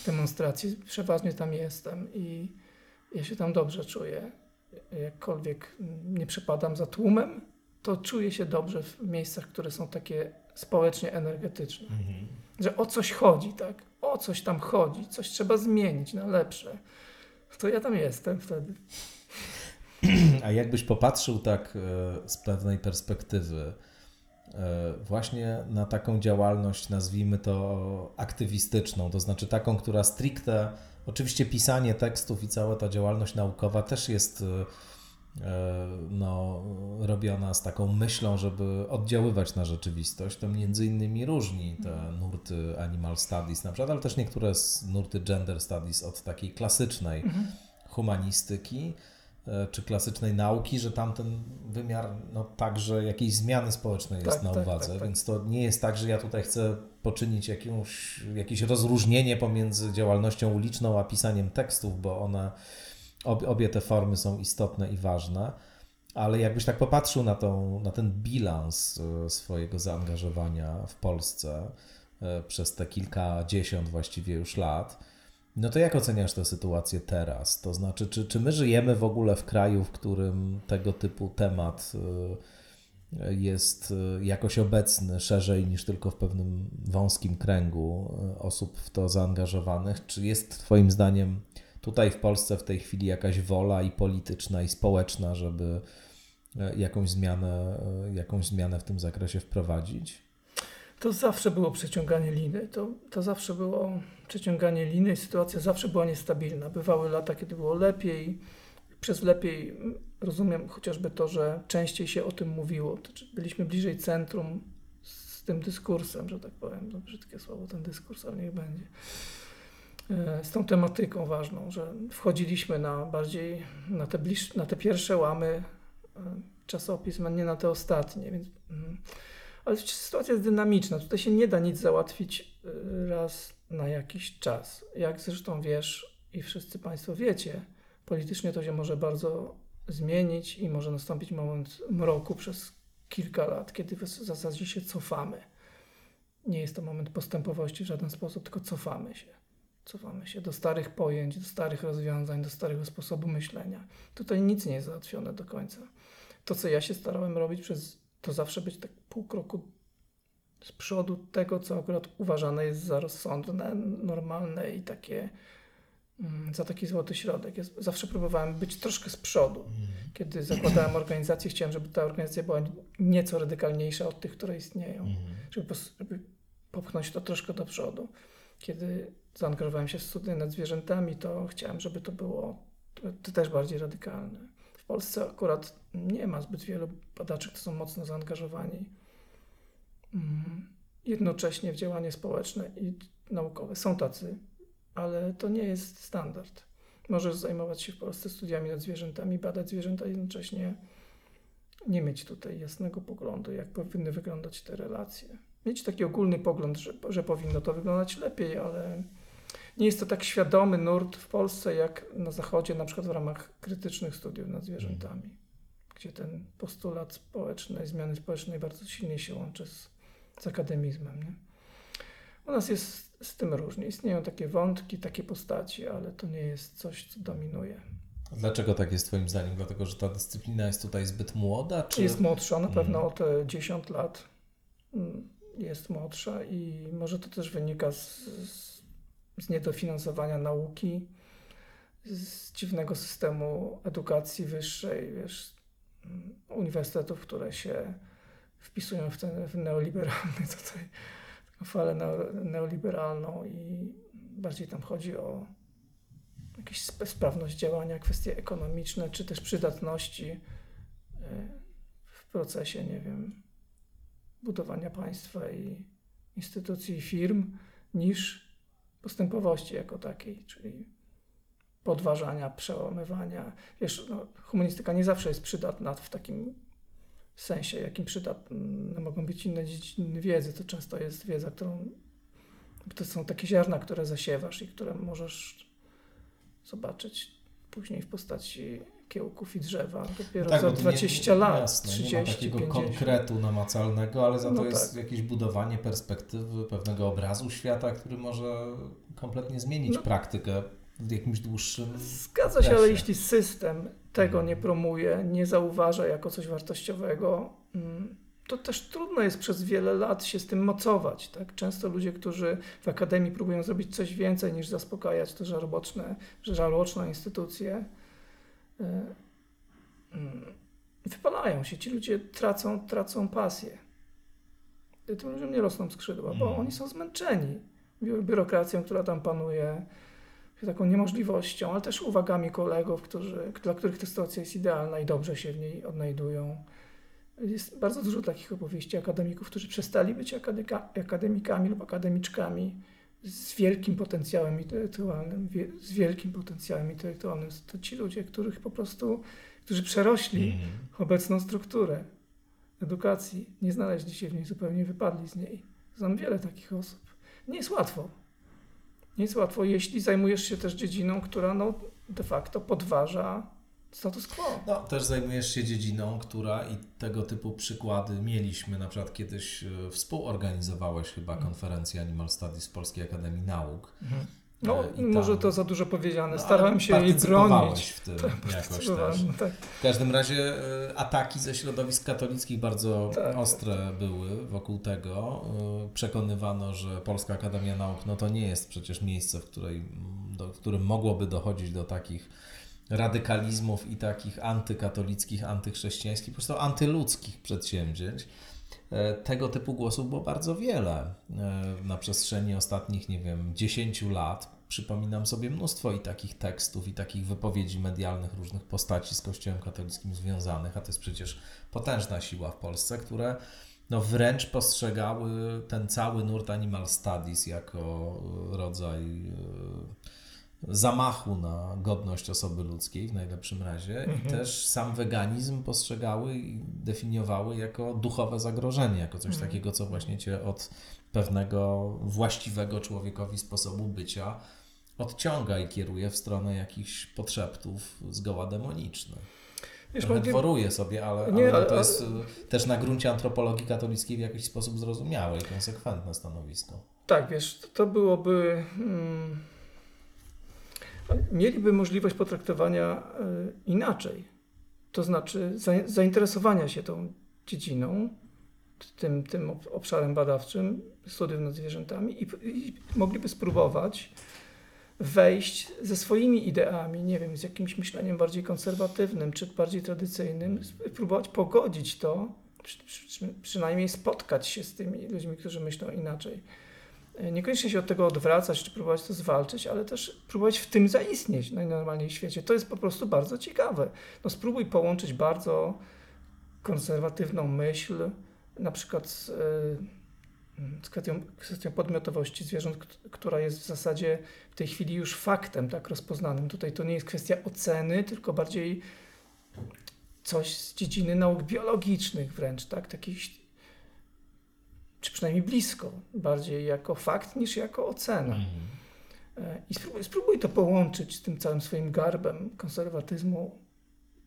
demonstracje. Przeważnie tam jestem i ja się tam dobrze czuję. Jakkolwiek nie przepadam za tłumem, to czuję się dobrze w miejscach, które są takie społecznie energetyczne że o coś chodzi, tak? O coś tam chodzi, coś trzeba zmienić na lepsze. To ja tam jestem wtedy. A jakbyś popatrzył tak e, z pewnej perspektywy e, właśnie na taką działalność, nazwijmy to aktywistyczną, to znaczy taką, która stricte, oczywiście pisanie tekstów i cała ta działalność naukowa też jest e, no, robiona z taką myślą, żeby oddziaływać na rzeczywistość, to między innymi różni te nurty animal studies na przykład, ale też niektóre z nurty gender studies od takiej klasycznej humanistyki. e, czy klasycznej nauki, że tamten wymiar no, także jakiejś zmiany społecznej jest Tak, na tak, uwadze, tak, tak. więc to nie jest tak, że ja tutaj chcę poczynić jakąś, jakieś rozróżnienie pomiędzy działalnością uliczną a pisaniem tekstów, bo one obie te formy są istotne i ważne, ale jakbyś tak popatrzył na, tą, na ten bilans e, swojego zaangażowania w Polsce e, przez te kilkadziesiąt właściwie już lat, no to jak oceniasz tę sytuację teraz? To znaczy, czy, czy my żyjemy w ogóle w kraju, w którym tego typu temat e, jest jakoś obecny szerzej niż tylko w pewnym wąskim kręgu osób w to zaangażowanych? Czy jest Twoim zdaniem tutaj w Polsce w tej chwili jakaś wola i polityczna, i społeczna, żeby jakąś zmianę, jakąś zmianę w tym zakresie wprowadzić? To zawsze było przeciąganie liny. To, to zawsze było przeciąganie liny. Sytuacja zawsze była niestabilna. Bywały lata, kiedy było lepiej. Przez lepiej rozumiem chociażby to, że częściej się o tym mówiło. Byliśmy bliżej centrum z tym dyskursem, że tak powiem. No, brzydkie słowo ten dyskurs, ale niech będzie. E, z tą tematyką ważną, że wchodziliśmy na bardziej na te, bliż, na te pierwsze łamy e, czasopism, a nie na te ostatnie. Więc, mm, ale sytuacja jest dynamiczna. Tutaj się nie da nic załatwić e, raz na jakiś czas. Jak zresztą wiesz i wszyscy Państwo wiecie, politycznie to się może bardzo zmienić i może nastąpić moment mroku przez kilka lat, kiedy w zasadzie się cofamy. Nie jest to moment postępowości w żaden sposób, tylko cofamy się. Cofamy się do starych pojęć, do starych rozwiązań, do starego sposobu myślenia. Tutaj nic nie jest załatwione do końca. To, co ja się starałem robić przez to zawsze być tak pół kroku z przodu tego, co akurat uważane jest za rozsądne, normalne i takie mm, za taki złoty środek. Ja zawsze próbowałem być troszkę z przodu. Mhm. Kiedy zakładałem organizację, chciałem, żeby ta organizacja była nieco radykalniejsza od tych, które istnieją, mhm. żeby, żeby popchnąć to troszkę do przodu. Kiedy zaangażowałem się w studia nad zwierzętami, to chciałem, żeby to było to też bardziej radykalne. W Polsce akurat nie ma zbyt wielu badaczy, którzy są mocno zaangażowani mm, jednocześnie w działanie społeczne i naukowe. Są tacy, ale to nie jest standard. Możesz zajmować się w Polsce studiami nad zwierzętami, badać zwierzęta jednocześnie nie mieć tutaj jasnego poglądu, jak powinny wyglądać te relacje. Mieć taki ogólny pogląd, że, że powinno to wyglądać lepiej, ale nie jest to tak świadomy nurt w Polsce jak na Zachodzie, na przykład w ramach krytycznych studiów nad zwierzętami. Gdzie ten postulat społeczny, zmiany społecznej bardzo silnie się łączy z, z akademizmem. Nie? U nas jest z tym różnie. Istnieją takie wątki, takie postaci, ale to nie jest coś, co dominuje. Dlaczego tak jest Twoim zdaniem? Dlatego, że ta dyscyplina jest tutaj zbyt młoda? Czy... Jest młodsza, na pewno mm. o te 10 lat mm, jest młodsza i może to też wynika z, z z niedofinansowania nauki, z dziwnego systemu edukacji wyższej, wiesz, uniwersytetów, które się wpisują w w neoliberalny tutaj, falę neoliberalną i bardziej tam chodzi o jakąś sprawność działania, kwestie ekonomiczne, czy też przydatności e, w procesie, nie wiem, budowania państwa i instytucji i firm, niż postępowości jako takiej, czyli podważania, przełamywania. Wiesz, no, humanistyka nie zawsze jest przydatna w takim sensie, jakim przydatne mogą być inne dziedziny wiedzy. To często jest wiedza, którą to są takie ziarna, które zasiewasz i które możesz zobaczyć później w postaci kiełków i drzewa dopiero no tak, za 20 nie, lat, jasne, 30, nie ma takiego 50. konkretu namacalnego, ale za no to jest tak. jakieś budowanie perspektywy, pewnego obrazu świata, który może kompletnie zmienić no. praktykę jakimś dłuższym Zgadza się, ale jeśli system tego mhm. nie promuje, nie zauważa jako coś wartościowego, mm, to też trudno jest przez wiele lat się z tym mocować. Tak? Często ludzie, którzy w akademii próbują zrobić coś więcej niż zaspokajać te żarłoczne, żarłoczne instytucje, y, mm, wypalają się. Ci ludzie tracą, tracą pasję. Tym ludziom nie rosną skrzydła, bo oni są zmęczeni biurokracją, która tam panuje, taką niemożliwością, ale też uwagami kolegów, którzy, dla których ta sytuacja jest idealna i dobrze się w niej odnajdują. Jest bardzo dużo takich opowieści akademików, którzy przestali być akademikami lub akademiczkami z wielkim potencjałem intelektualnym, z wielkim potencjałem intelektualnym. To ci ludzie, których po prostu, którzy przerośli mm. obecną strukturę edukacji, nie znaleźli się w niej, zupełnie wypadli z niej. Znam wiele takich osób. Nie jest łatwo. Nie jest łatwo, jeśli zajmujesz się też dziedziną, która no, de facto podważa status quo. No, też zajmujesz się dziedziną, która i tego typu przykłady mieliśmy. Na przykład kiedyś e, współorganizowałeś chyba Mhm. konferencję Animal Studies Polskiej Akademii Nauk. No, E, i może to za dużo powiedziane. No, Starałem się jej bronić. w tym Tak, jakoś też. no tak. W każdym razie e, ataki ze środowisk katolickich bardzo Tak. ostre były wokół tego. E, Przekonywano, że Polska Akademia Nauk no to nie jest przecież miejsce, w, której, do, w którym mogłoby dochodzić do takich radykalizmów i takich antykatolickich, antychrześcijańskich, po prostu antyludzkich przedsięwzięć. E, Tego typu głosów było bardzo wiele e, na przestrzeni ostatnich, nie wiem, 10 lat. Przypominam sobie mnóstwo i takich tekstów, i takich wypowiedzi medialnych różnych postaci z Kościołem katolickim związanych, a to jest przecież potężna siła w Polsce, które no wręcz postrzegały ten cały nurt Animal Studies jako e, rodzaj zamachu na godność osoby ludzkiej w najlepszym razie i też sam weganizm postrzegały i definiowały jako duchowe zagrożenie, jako coś takiego, co właśnie cię od pewnego właściwego człowiekowi sposobu bycia odciąga i kieruje w stronę jakichś podszeptów zgoła demonicznych. Wiesz, dworuję sobie, ale, Nie, ale ale- to jest y, też na gruncie antropologii katolickiej w jakiś sposób zrozumiałe i konsekwentne stanowisko. Tak, wiesz, to byłoby. Mm, mieliby możliwość potraktowania y, inaczej. To znaczy za, zainteresowania się tą dziedziną, tym, tym ob- obszarem badawczym, studiów nad zwierzętami i, i mogliby spróbować wejść ze swoimi ideami, nie wiem, z jakimś myśleniem bardziej konserwatywnym czy bardziej tradycyjnym, spróbować pogodzić to, przy, przy, przynajmniej spotkać się z tymi ludźmi, którzy myślą inaczej. Niekoniecznie się od tego odwracać, czy próbować to zwalczyć, ale też próbować w tym zaistnieć najnormalniej w świecie. To jest po prostu bardzo ciekawe. No spróbuj połączyć bardzo konserwatywną myśl, na przykład z, e, z kwestią, kwestią podmiotowości zwierząt, która jest w zasadzie w tej chwili już faktem tak rozpoznanym. Tutaj to nie jest kwestia oceny, tylko bardziej coś z dziedziny nauk biologicznych wręcz, tak? Takich, czy przynajmniej blisko, bardziej jako fakt niż jako ocena. E, I spróbuj, spróbuj to połączyć z tym całym swoim garbem konserwatyzmu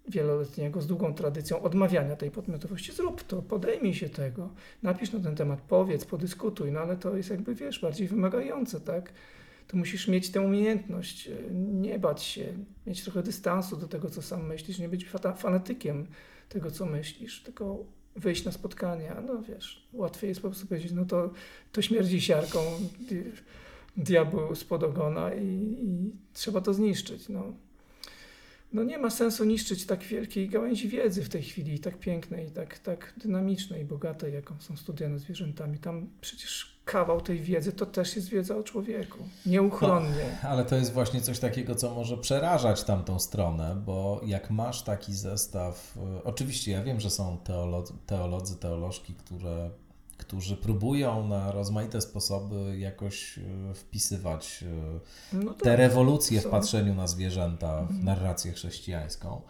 wieloletniego, z długą tradycją odmawiania tej podmiotowości. Zrób to, podejmij się tego, napisz na ten temat, powiedz, podyskutuj, no ale to jest jakby, wiesz, bardziej wymagające, tak? To musisz mieć tę umiejętność, e, nie bać się, mieć trochę dystansu do tego, co sam myślisz, nie być fanatykiem tego, co myślisz, tylko wyjść na spotkania, no wiesz, łatwiej jest po prostu powiedzieć, no to, to śmierdzi siarką, di- diabeł spod ogona i, i trzeba to zniszczyć, no. No nie ma sensu niszczyć tak wielkiej gałęzi wiedzy w tej chwili, tak pięknej, tak, tak dynamicznej bogatej, jaką są studia nad zwierzętami. Tam przecież kawał tej wiedzy to też jest wiedza o człowieku. Nieuchronnie. Ale to jest właśnie coś takiego, co może przerażać tamtą stronę, bo jak masz taki zestaw, y, oczywiście ja wiem, że są teolodzy, teolodzy teolożki, które, którzy próbują na rozmaite sposoby jakoś y, wpisywać y, No te rewolucje w patrzeniu na zwierzęta w narrację chrześcijańską.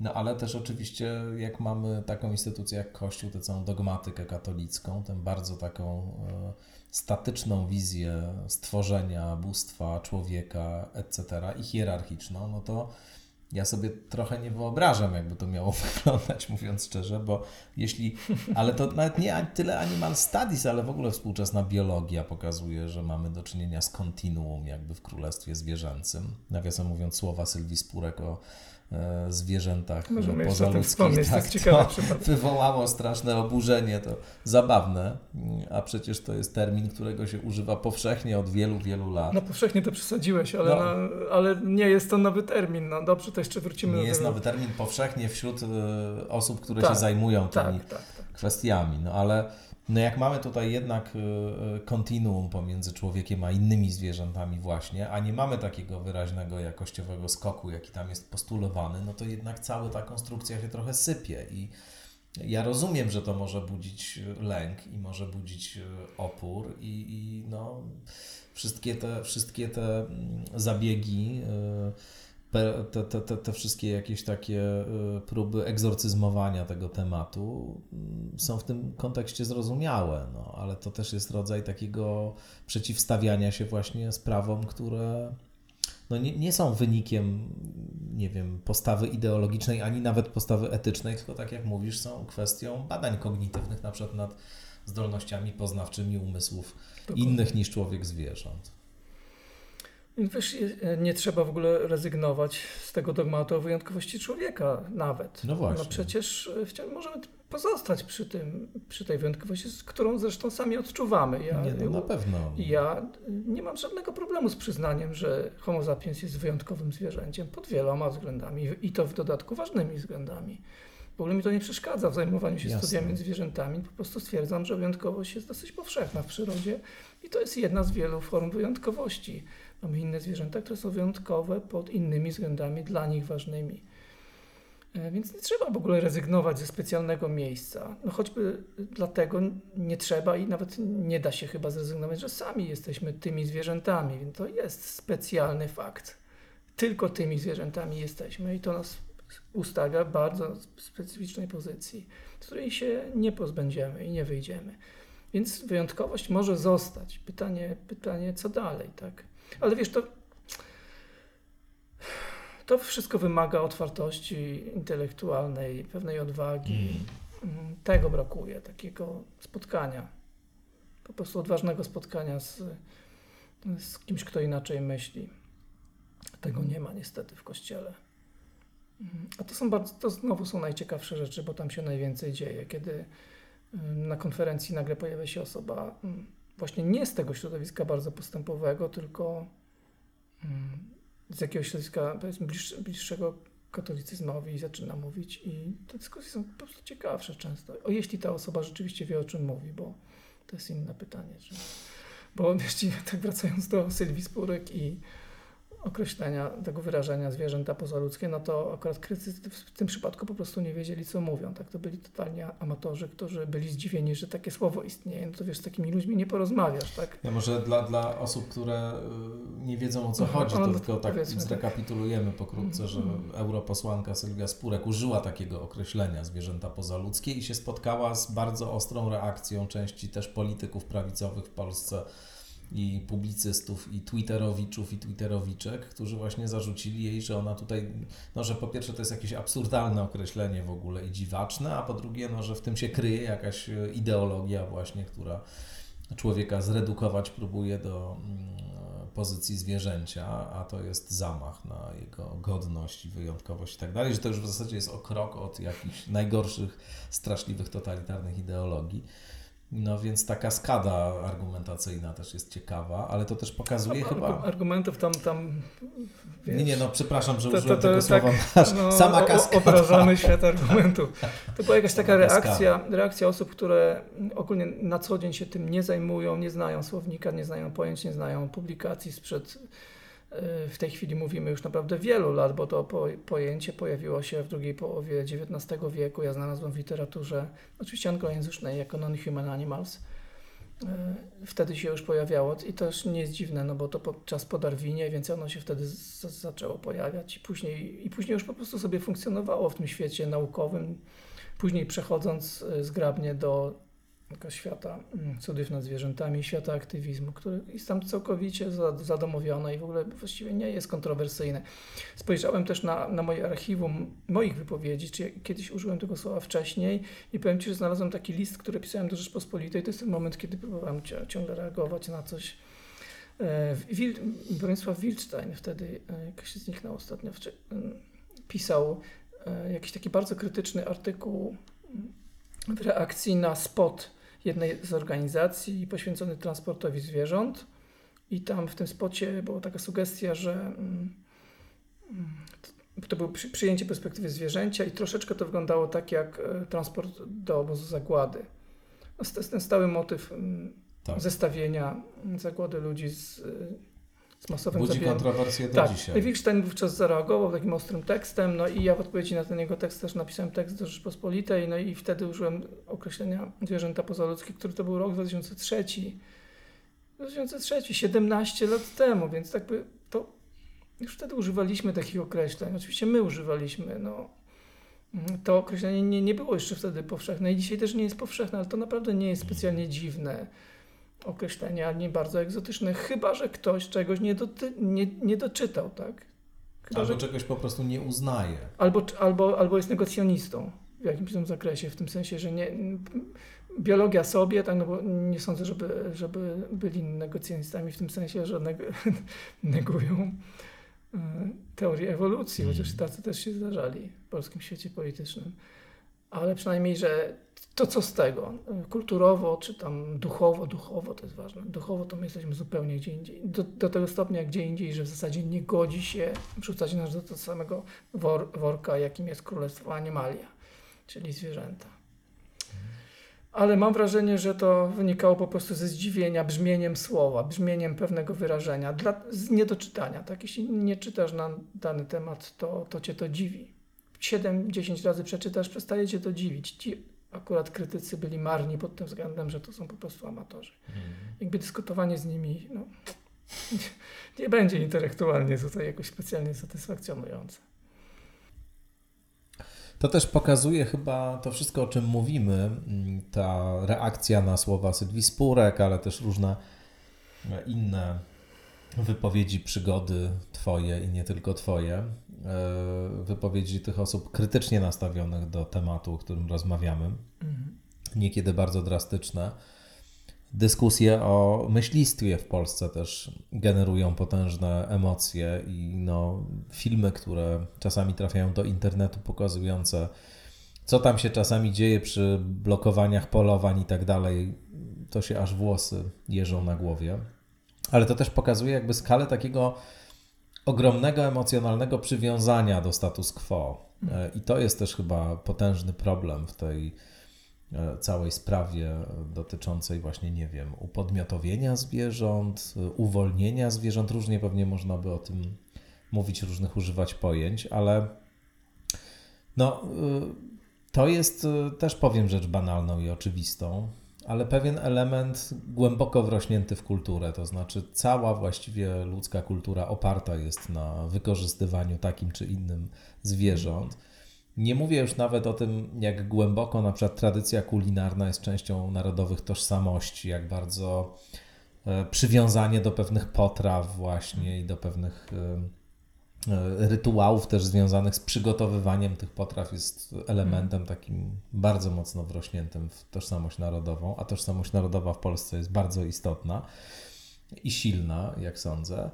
No ale też oczywiście, jak mamy taką instytucję jak Kościół, tę całą dogmatykę katolicką, tę bardzo taką e, statyczną wizję stworzenia bóstwa, człowieka, etc., i hierarchiczną, no to ja sobie trochę nie wyobrażam, jakby to miało wyglądać, mówiąc szczerze, bo jeśli, ale to nawet nie tyle animal studies, ale w ogóle współczesna biologia pokazuje, że mamy do czynienia z kontinuum jakby w królestwie zwierzęcym. Nawiasem mówiąc słowa Sylwii Spurek o zwierzętach Możemy jeszcze o tym pozaludzkich, tak tak, to wywołało straszne oburzenie, to zabawne, a przecież to jest termin, którego się używa powszechnie od wielu, wielu lat. No powszechnie to przesadziłeś, ale, No. na, ale nie jest to nowy termin. No dobrze, to jeszcze wrócimy Nie do jest tego. nowy termin powszechnie wśród e, osób, które Tak, się zajmują tymi Tak, tak, tak. kwestiami, no ale no jak mamy tutaj jednak e, e, kontinuum pomiędzy człowiekiem a innymi zwierzętami właśnie, a nie mamy takiego wyraźnego jakościowego skoku, jaki tam jest postulowany, no to jednak cała ta konstrukcja się trochę sypie. I ja rozumiem, że to może budzić e, lęk i może budzić opór i, i no wszystkie te, wszystkie te mm, zabiegi pe- te, te, te, te wszystkie jakieś takie y, próby egzorcyzmowania tego tematu mm, są w tym kontekście zrozumiałe, no, ale to też jest rodzaj takiego przeciwstawiania się właśnie sprawom, które no nie, nie są wynikiem, nie wiem, postawy ideologicznej, ani nawet postawy etycznej, tylko tak jak mówisz, są kwestią badań kognitywnych, na przykład nad zdolnościami poznawczymi umysłów Dokładnie. innych niż człowiek zwierząt. Wiesz, je- nie trzeba w ogóle rezygnować z tego dogmatu o wyjątkowości człowieka nawet. No właśnie. No przecież e, wciąż możemy pozostać przy, tym, przy tej wyjątkowości, z którą zresztą sami odczuwamy. Ja, Nie, no na pewno. ja nie mam żadnego problemu z przyznaniem, że Homo sapiens jest wyjątkowym zwierzęciem pod wieloma względami i to w dodatku ważnymi względami. W ogóle mi to nie przeszkadza w zajmowaniu się Jasne. studiami zwierzętami. Po prostu stwierdzam, że wyjątkowość jest dosyć powszechna w przyrodzie i to jest jedna z wielu form wyjątkowości. Mamy inne zwierzęta, które są wyjątkowe pod innymi względami dla nich ważnymi. E, Więc nie trzeba w ogóle rezygnować ze specjalnego miejsca. No choćby dlatego nie trzeba i nawet nie da się chyba zrezygnować, że sami jesteśmy tymi zwierzętami, więc to jest specjalny fakt. Tylko tymi zwierzętami jesteśmy i to nas ustawia w bardzo specyficznej pozycji, z której się nie pozbędziemy i nie wyjdziemy. Więc wyjątkowość może zostać. Pytanie, pytanie co dalej, tak? Ale wiesz, to, to wszystko wymaga otwartości intelektualnej, pewnej odwagi. Mm, Tego brakuje, takiego spotkania. Po prostu odważnego spotkania z, z kimś, kto inaczej myśli. Tego nie ma niestety w kościele. Mm, A to są bardzo, to znowu są najciekawsze rzeczy, bo tam się najwięcej dzieje, kiedy na konferencji nagle pojawia się osoba właśnie nie z tego środowiska bardzo postępowego, tylko ym, z jakiegoś środowiska powiedzmy bliższe, bliższego katolicyzmowi zaczyna mówić i te dyskusje są po prostu ciekawsze często. O jeśli ta osoba rzeczywiście wie o czym mówi, bo to jest inne pytanie. Czy... Bo jeśli tak wracając do Sylwii Spurek i określenia tego wyrażenia zwierzęta pozaludzkie, no to akurat krytycy w tym przypadku po prostu nie wiedzieli, co mówią. Tak, to byli totalnie amatorzy, którzy byli zdziwieni, że takie słowo istnieje. No to wiesz, z takimi ludźmi nie porozmawiasz, tak? Ja może dla, dla osób, które y, nie wiedzą o co Aha, chodzi, to ale tylko tak tak. zrekapitulujemy pokrótce, że Mhm. europosłanka Sylwia Spurek użyła takiego określenia zwierzęta pozaludzkie i się spotkała z bardzo ostrą reakcją części też polityków prawicowych w Polsce i publicystów, i twitterowiczów, i twitterowiczek, którzy właśnie zarzucili jej, że ona tutaj, no że po pierwsze to jest jakieś absurdalne określenie w ogóle i dziwaczne, a po drugie, no że w tym się kryje jakaś e, ideologia właśnie, która człowieka zredukować próbuje do mm, pozycji zwierzęcia, a to jest zamach na jego godność i wyjątkowość i tak dalej, że to już w zasadzie jest o krok od jakichś najgorszych, straszliwych, totalitarnych ideologii. No więc taka skada argumentacyjna też jest ciekawa, ale to też pokazuje Argu- chyba... Argumentów tam, tam Nie, nie, no przepraszam, że To- to- użyłem to tego tak, słowa masz. no, Sama kaskada. Obrażamy świat argumentów. To była jakaś taka reakcja, reakcja osób, które ogólnie na co dzień się tym nie zajmują, nie znają słownika, nie znają pojęć, nie znają publikacji sprzed w tej chwili mówimy już naprawdę wielu lat, bo to po, pojęcie pojawiło się w drugiej połowie XIX wieku. Ja znalazłem w literaturze, oczywiście anglojęzycznej, jako non-human animals. Y, Wtedy się już pojawiało i już nie jest dziwne, no bo to podczas po Darwinie, więc ono się wtedy zaczęło pojawiać i później, i później już po prostu sobie funkcjonowało w tym świecie naukowym. Później przechodząc y, zgrabnie do świata mm, cudów nad zwierzętami, świata aktywizmu, który jest tam całkowicie za- zadomowiony i w ogóle właściwie nie jest kontrowersyjny. Spojrzałem też na, na moje archiwum moich wypowiedzi, czy ja kiedyś użyłem tego słowa wcześniej i powiem Ci, że znalazłem taki list, który pisałem do Rzeczpospolitej. To jest ten moment, kiedy próbowałem ciągle reagować na coś. E, Wil, Bronisław Wilczstein wtedy, e, jakoś zniknął ostatnio, pisał e, jakiś taki bardzo krytyczny artykuł w reakcji na spot jednej z organizacji poświęcony transportowi zwierząt. I tam w tym spocie była taka sugestia, że mm, to, było przy, przyjęcie perspektywy zwierzęcia i troszeczkę to wyglądało tak jak e, transport do obozu zagłady. Ten stały motyw mm, Tak. zestawienia mm, zagłady ludzi z, z masowym Budzi zabijaniem. kontrowersje do Tak, dzisiaj. Wilczstein wówczas zareagował takim ostrym tekstem, no i ja w odpowiedzi na ten jego tekst też napisałem tekst do Rzeczpospolitej, no i wtedy użyłem określenia zwierzęta pozaludzkie, który to był rok 2003. 2003, 17 lat temu, więc jakby to już wtedy używaliśmy takich określeń. Oczywiście my używaliśmy. No, to określenie nie, nie było jeszcze wtedy powszechne i dzisiaj też nie jest powszechne, ale to naprawdę nie jest specjalnie dziwne określenie, ani bardzo egzotyczne, chyba że ktoś czegoś nie, doty, nie, nie doczytał, tak? Chyba, albo że, czegoś po prostu nie uznaje. albo, albo, albo jest negocjonistą w jakimś tam zakresie, w tym sensie, że nie, biologia sobie, tak, no bo nie sądzę, żeby, żeby byli negocjonistami w tym sensie, że neg negują e, teorię ewolucji, chociaż tacy też się zdarzali w polskim świecie politycznym. Ale przynajmniej, że to co z tego? Kulturowo, czy tam duchowo, duchowo to jest ważne. Duchowo to my jesteśmy zupełnie gdzie indziej. Do, do tego stopnia gdzie indziej, że w zasadzie nie godzi się wrzucać nas do tego samego wor, worka, jakim jest królestwo Animalia, czyli zwierzęta. Ale mam wrażenie, że to wynikało po prostu ze zdziwienia brzmieniem słowa, brzmieniem pewnego wyrażenia, dla, z niedoczytania. Tak? Jeśli nie czytasz na dany temat, to, to cię to dziwi. 7-10 razy przeczytasz, przestaje cię to dziwić. Akurat krytycy byli marni pod tym względem, że to są po prostu amatorzy. Jakby dyskutowanie z nimi no, nie będzie intelektualnie tutaj jakoś specjalnie satysfakcjonujące. To też pokazuje chyba to wszystko, o czym mówimy, mm, ta reakcja na słowa Sylwii Spurek, ale też różne inne wypowiedzi, przygody Twoje i nie tylko Twoje, e, wypowiedzi tych osób krytycznie nastawionych do tematu, o którym rozmawiamy, niekiedy bardzo drastyczne. Dyskusje o myślistwie w Polsce też generują potężne emocje i no, filmy, które czasami trafiają do internetu, pokazujące, co tam się czasami dzieje przy blokowaniach polowań i tak dalej, to się aż włosy jeżą na głowie. Ale to też pokazuje jakby skalę takiego ogromnego emocjonalnego przywiązania do status quo. E, I to jest też chyba potężny problem w tej e, całej sprawie dotyczącej właśnie, nie wiem, upodmiotowienia zwierząt, e, uwolnienia zwierząt. Różnie pewnie można by o tym mówić, różnych używać pojęć, ale no, to jest też powiem rzecz banalną i oczywistą, ale pewien element głęboko wrośnięty w kulturę, to znaczy cała właściwie ludzka kultura oparta jest na wykorzystywaniu takim czy innym zwierząt. Nie mówię już nawet o tym, jak głęboko na przykład tradycja kulinarna jest częścią narodowych tożsamości, jak bardzo e, przywiązanie do pewnych potraw właśnie i do pewnych e, rytuałów też związanych z przygotowywaniem tych potraw jest elementem takim bardzo mocno wrośniętym w tożsamość narodową, a tożsamość narodowa w Polsce jest bardzo istotna i silna, jak sądzę.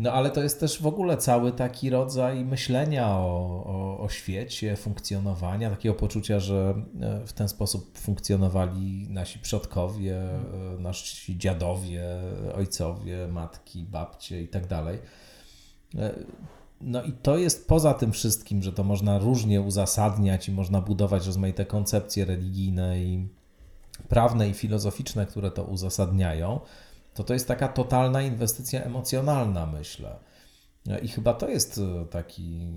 No ale to jest też w ogóle cały taki rodzaj myślenia o, o, o świecie, funkcjonowania, takiego poczucia, że e, w ten sposób funkcjonowali nasi przodkowie, e, nasi dziadowie, ojcowie, matki, babcie i tak dalej. E, No i to jest poza tym wszystkim, że to można różnie uzasadniać i można budować rozmaite koncepcje religijne i prawne i filozoficzne, które to uzasadniają, to to jest taka totalna inwestycja emocjonalna, myślę. I chyba to jest e, taki,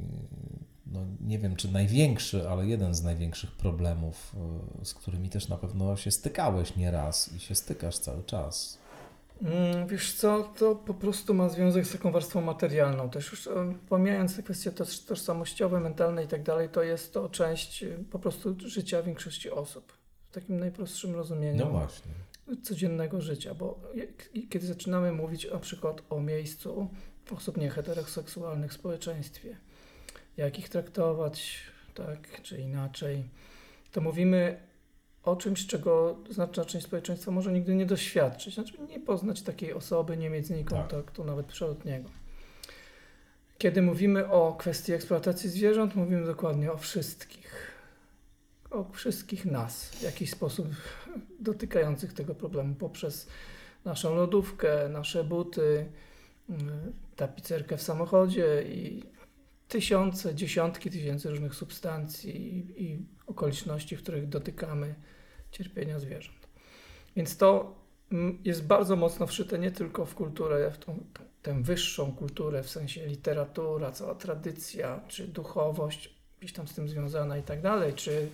no nie wiem czy największy, ale jeden z największych problemów, e, z którymi też na pewno się stykałeś nieraz i się stykasz cały czas. Mm, Wiesz co, to po prostu ma związek z taką warstwą materialną. Też już pomijając te kwestie toż- tożsamościowe, mentalne i tak dalej, to jest to część e, po prostu życia większości osób. W takim najprostszym rozumieniu No właśnie. codziennego życia, bo kiedy zaczynamy mówić na przykład o miejscu osób nieheteroseksualnych w społeczeństwie, jak ich traktować tak czy inaczej, to mówimy o czymś, czego znaczna część społeczeństwa może nigdy nie doświadczyć, znaczy nie poznać takiej osoby, nie mieć z niej Tak. kontaktu, nawet przelotniego. Kiedy mówimy o kwestii eksploatacji zwierząt, mówimy dokładnie o wszystkich. O wszystkich nas, w jakiś sposób dotykających tego problemu poprzez naszą lodówkę, nasze buty, mm, tapicerkę w samochodzie i tysiące, dziesiątki tysięcy różnych substancji i, i okoliczności, w których dotykamy cierpienia zwierząt. Więc to mm, jest bardzo mocno wszyte nie tylko w kulturę, w tą, tę wyższą kulturę, w sensie literatura, cała tradycja, czy duchowość gdzieś tam z tym związana i tak dalej, czy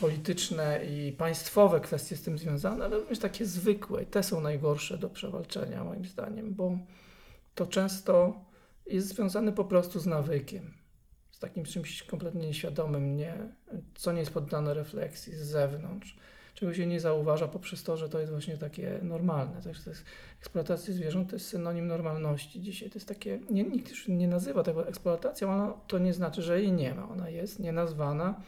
polityczne i państwowe kwestie z tym związane, ale również takie zwykłe. I te są najgorsze do przewalczenia, moim zdaniem, bo to często jest związany po prostu z nawykiem. Takim czymś kompletnie nieświadomym, nie, co nie jest poddane refleksji z zewnątrz, czego się nie zauważa poprzez to, że to jest właśnie takie normalne. Także to jest, eksploatacja zwierząt to jest synonim normalności dzisiaj. To jest takie, nie, nikt już nie nazywa tego eksploatacją, ale to nie znaczy, że jej nie ma. Ona jest nienazwana,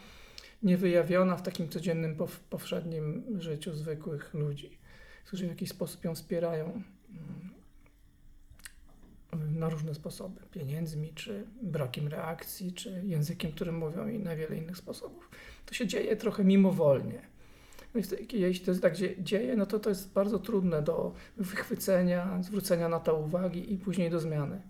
niewyjawiona w takim codziennym, powszednim życiu zwykłych ludzi, którzy w jakiś sposób ją wspierają mm, na różne sposoby. Pieniędzmi, czy brakiem reakcji, czy językiem, którym mówią i na wiele innych sposobów. To się dzieje trochę mimowolnie. No jeśli to jest tak dzieje, no to to jest bardzo trudne do wychwycenia, zwrócenia na to uwagi i później do zmiany.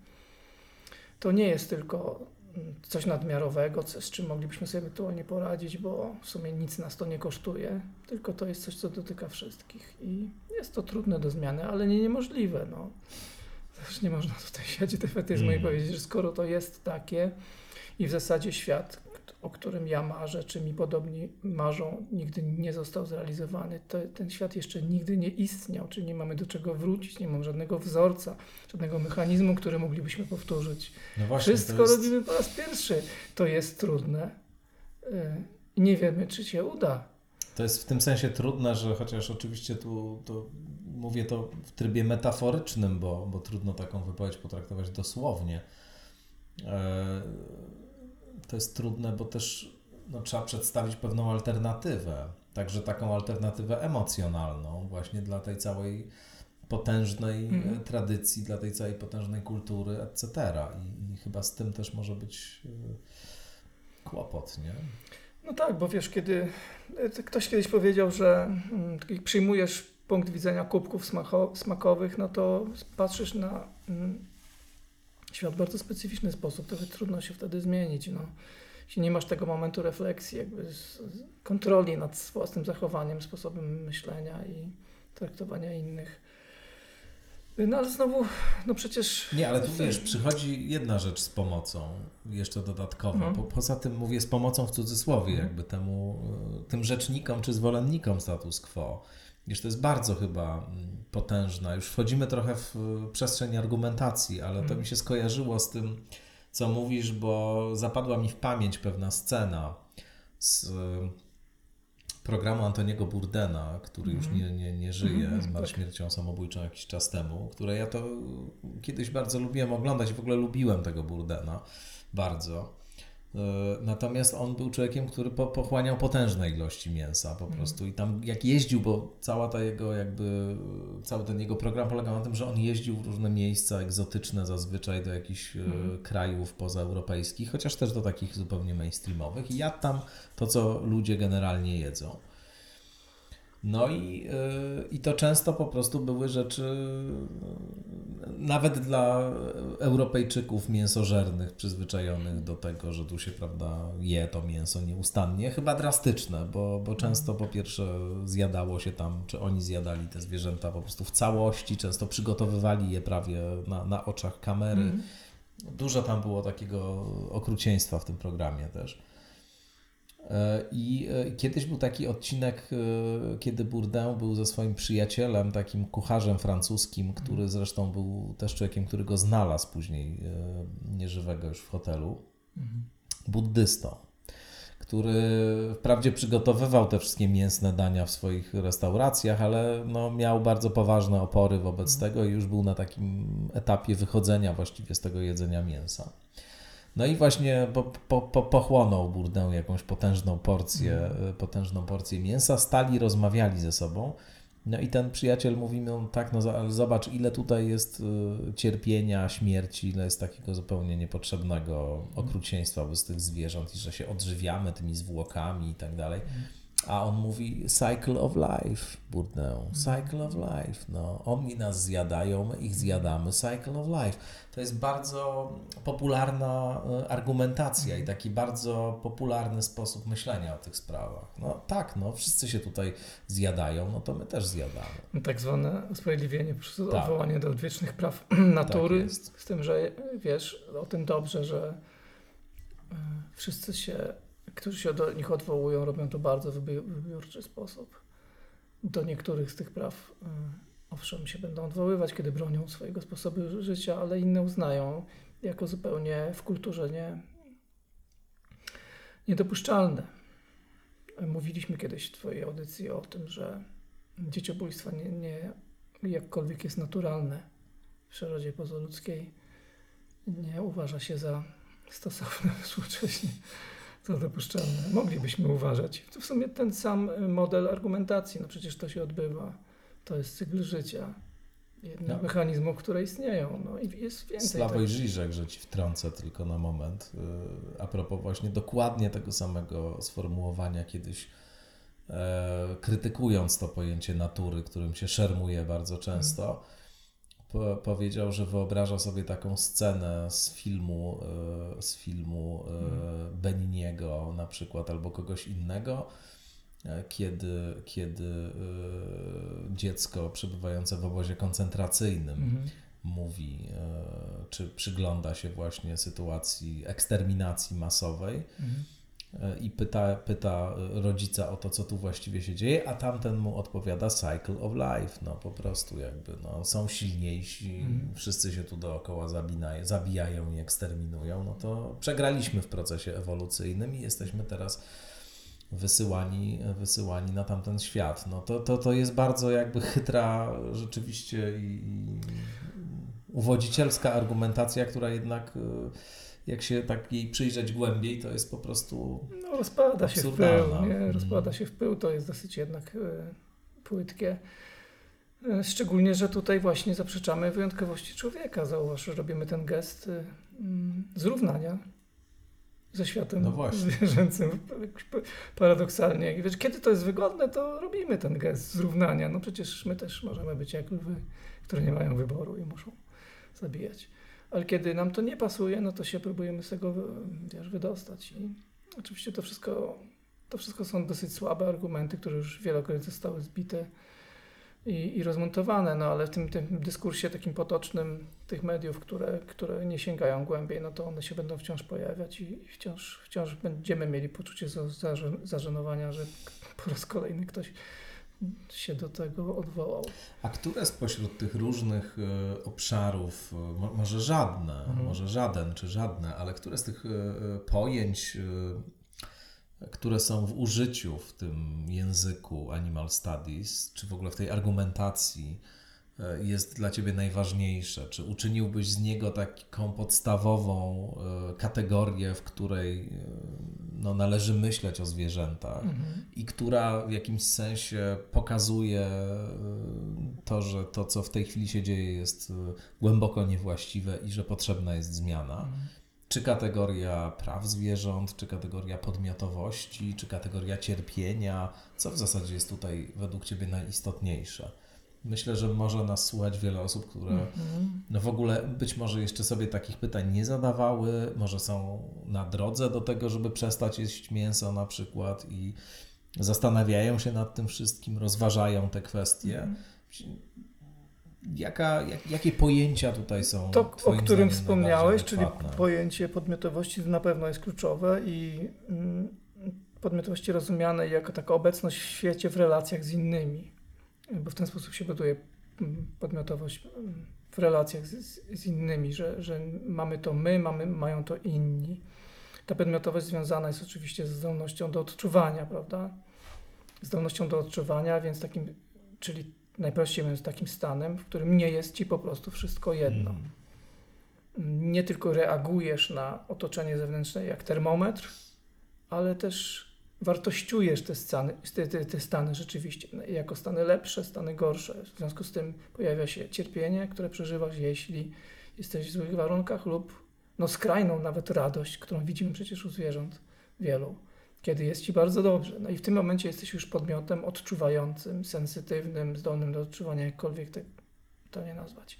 To nie jest tylko mm, coś nadmiarowego, z czym moglibyśmy sobie ewentualnie poradzić, bo w sumie nic nas to nie kosztuje, tylko to jest coś, co dotyka wszystkich i jest to trudne do zmiany, ale nie niemożliwe. No. Też nie można tutaj siać defetyzmu mm. i powiedzieć, że skoro to jest takie i w zasadzie świat, o którym ja marzę, czy mi podobni marzą, nigdy nie został zrealizowany, to ten świat jeszcze nigdy nie istniał, czyli nie mamy do czego wrócić, nie mamy żadnego wzorca, żadnego mechanizmu, który moglibyśmy powtórzyć. No właśnie, Wszystko jest... robimy po raz pierwszy. To jest trudne. Y, nie wiemy, czy się uda. To jest w tym sensie trudne, że chociaż oczywiście tu to mówię to w trybie metaforycznym, bo, bo trudno taką wypowiedź potraktować dosłownie. E, to jest trudne, bo też no, trzeba przedstawić pewną alternatywę, także taką alternatywę emocjonalną, właśnie dla tej całej potężnej mm. tradycji, dla tej całej potężnej kultury, etc. I, I, chyba z tym też może być e, kłopot, nie? No tak, bo wiesz, kiedy ktoś kiedyś powiedział, że mm, przyjmujesz punkt widzenia kubków smakowych, no to patrzysz na mm, świat w bardzo specyficzny sposób, trochę trudno się wtedy zmienić. No. Jeśli nie masz tego momentu refleksji, jakby kontroli nad własnym zachowaniem, sposobem myślenia i traktowania innych. No ale znowu, no przecież... Nie, ale tu wiesz, przychodzi jedna rzecz z pomocą, jeszcze dodatkowo. Mhm. Po, poza tym mówię z pomocą w cudzysłowie, mhm. jakby temu, e, tym rzecznikom czy zwolennikom status quo. Wiesz, to jest bardzo chyba mm, potężna. Już wchodzimy trochę w przestrzeń argumentacji, ale to mhm. mi się skojarzyło z tym, co mówisz, bo zapadła mi w pamięć pewna scena z y, programu Antoniego Burdena, który już mhm. nie, nie, nie żyje, mm, zmarł tak. śmiercią samobójczą jakiś czas temu, które ja to kiedyś bardzo lubiłem oglądać, w ogóle lubiłem tego Burdena bardzo. E, natomiast on był człowiekiem, który po, pochłaniał potężne ilości mięsa po mhm. prostu. I tam jak jeździł, bo cała ta jego jakby, cały ten jego program polegał na tym, że on jeździł w różne miejsca egzotyczne zazwyczaj do jakichś mm. krajów pozaeuropejskich, chociaż też do takich zupełnie mainstreamowych i jadł tam to, co ludzie generalnie jedzą. No i, yy, i to często po prostu były rzeczy, nawet dla Europejczyków mięsożernych, przyzwyczajonych do tego, że tu się prawda, je to mięso nieustannie, chyba drastyczne, bo, bo często po pierwsze zjadało się tam, czy oni zjadali te zwierzęta po prostu w całości, często przygotowywali je prawie na, na oczach kamery. Mm. Dużo tam było takiego okrucieństwa w tym programie też. E, I e, kiedyś był taki odcinek, e, kiedy Bourdain był ze swoim przyjacielem, takim kucharzem francuskim, który mhm. zresztą był też człowiekiem, który go znalazł później, nieżywego już w hotelu, mhm. buddystą, który wprawdzie przygotowywał te wszystkie mięsne dania w swoich restauracjach, ale no, miał bardzo poważne opory wobec mhm. tego i już był na takim etapie wychodzenia właściwie z tego jedzenia mięsa. No i właśnie po, po, po, pochłonął burdę jakąś potężną porcję, mm. potężną porcję mięsa, stali, rozmawiali ze sobą. No i ten przyjaciel mówi no tak, no ale zobacz ile tutaj jest y, cierpienia, śmierci, ile jest takiego zupełnie niepotrzebnego okrucieństwa wobec tych zwierząt i że się odżywiamy tymi zwłokami i tak dalej. A on mówi cycle of life, Bourdain, cycle of life. No, oni nas zjadają, my ich zjadamy, cycle of life. To jest bardzo popularna e, argumentacja i taki bardzo popularny sposób myślenia o tych sprawach. No tak, no wszyscy się tutaj zjadają, no to my też zjadamy. Tak zwane usprawiedliwienie przez tak. odwołanie do odwiecznych praw natury, tak z tym, że wiesz o tym dobrze, że e, wszyscy się którzy się do nich odwołują, robią to bardzo w wybiórczy sposób. Do niektórych z tych praw, y, owszem, się będą odwoływać, kiedy bronią swojego sposobu życia, ale inne uznają jako zupełnie w kulturze nie, niedopuszczalne. Mówiliśmy kiedyś w Twojej audycji o tym, że dzieciobójstwo nie, nie jakkolwiek jest naturalne w przyrodzie pozoludzkiej, nie uważa się za stosowne współcześnie, za dopuszczalne. Moglibyśmy uważać. To w sumie ten sam model argumentacji, no przecież to się odbywa. To jest cykl życia. Jedne No. mechanizmów, które istnieją. No i jest więcej. Sławoj tak. Żyżek, że ci wtrącę tylko na moment. y, A propos właśnie dokładnie tego samego sformułowania kiedyś, e, krytykując to pojęcie natury, którym się szermuje bardzo często, po, powiedział, że wyobraża sobie taką scenę z filmu, e, z filmu e, Beniniego na przykład, albo kogoś innego, e, kiedy, kiedy dziecko przebywające w obozie koncentracyjnym Mhm. mówi, czy przygląda się właśnie sytuacji eksterminacji masowej Mhm. E, i pyta, pyta rodzica o to, co tu właściwie się dzieje, a tamten mu odpowiada cycle of life, no po prostu jakby, no, są silniejsi, Mhm. wszyscy się tu dookoła zabinają, zabijają i eksterminują, no to przegraliśmy w procesie ewolucyjnym i jesteśmy teraz wysyłani, wysyłani na tamten świat. No to, to, to jest bardzo jakby chytra rzeczywiście i, i uwodzicielska argumentacja, która jednak y, jak się tak jej przyjrzeć głębiej, to jest po prostu No, rozpada się w pył. Nie? Mhm. Rozpada się w pył, to jest dosyć jednak e, płytkie. E, Szczególnie, że tutaj właśnie zaprzeczamy wyjątkowości człowieka. Zauważ, że robimy ten gest e, mm, zrównania ze światem No zwierzęcym. Paradoksalnie. I wiesz, kiedy to jest wygodne, to robimy ten gest zrównania. No przecież my też możemy być jak lwy, które nie mają wyboru i muszą zabijać. Ale kiedy nam to nie pasuje, no to się próbujemy z tego wiesz, wydostać. I oczywiście to wszystko, to wszystko są dosyć słabe argumenty, które już wielokrotnie zostały zbite i, i rozmontowane, no ale w tym, tym dyskursie takim potocznym tych mediów, które, które nie sięgają głębiej, no to one się będą wciąż pojawiać i wciąż, wciąż będziemy mieli poczucie za- zażen- zażenowania, że po raz kolejny ktoś się do tego odwołał. A które spośród tych różnych e, obszarów, e, mo- może żadne, Mhm. może żaden czy żadne, ale które z tych e, pojęć, które są w użyciu w tym języku Animal Studies, czy w ogóle w tej argumentacji, jest dla Ciebie najważniejsze? Czy uczyniłbyś z niego taką podstawową e, kategorię, w której e, no, należy myśleć o zwierzętach? i która w jakimś sensie pokazuje to, że to, co w tej chwili się dzieje, jest głęboko niewłaściwe i że potrzebna jest zmiana. Czy kategoria praw zwierząt, czy kategoria podmiotowości, czy kategoria cierpienia, co w zasadzie jest tutaj według Ciebie najistotniejsze? Myślę, że może nas słuchać wiele osób, które Mhm. no w ogóle być może jeszcze sobie takich pytań nie zadawały, może są na drodze do tego, żeby przestać jeść mięso na przykład i zastanawiają się nad tym wszystkim, rozważają te kwestie. Jaka, jak, jakie pojęcia tutaj są? To, o którym wspomniałeś, czyli adekwatne? pojęcie podmiotowości na pewno jest kluczowe i mm, podmiotowości rozumianej jako taka obecność w świecie w relacjach z innymi, bo w ten sposób się buduje mm, podmiotowość mm, w relacjach z, z, z innymi, że, że mamy to my, mamy, mają to inni. Ta podmiotowość związana jest oczywiście ze zdolnością do odczuwania, prawda? Zdolnością do odczuwania, więc takim, czyli najprościej mówiąc, takim stanem, w którym nie jest ci po prostu wszystko jedno Mm. nie tylko reagujesz na otoczenie zewnętrzne jak termometr, ale też wartościujesz te, stany, te, te, te stany rzeczywiście jako stany lepsze, stany gorsze. W związku z tym pojawia się cierpienie, które przeżywasz, jeśli jesteś w złych warunkach lub no skrajną nawet radość, którą widzimy przecież u zwierząt wielu, kiedy jest ci bardzo dobrze. No i w tym momencie jesteś już podmiotem odczuwającym, sensytywnym, zdolnym do odczuwania, jakkolwiek te, to nie nazwać.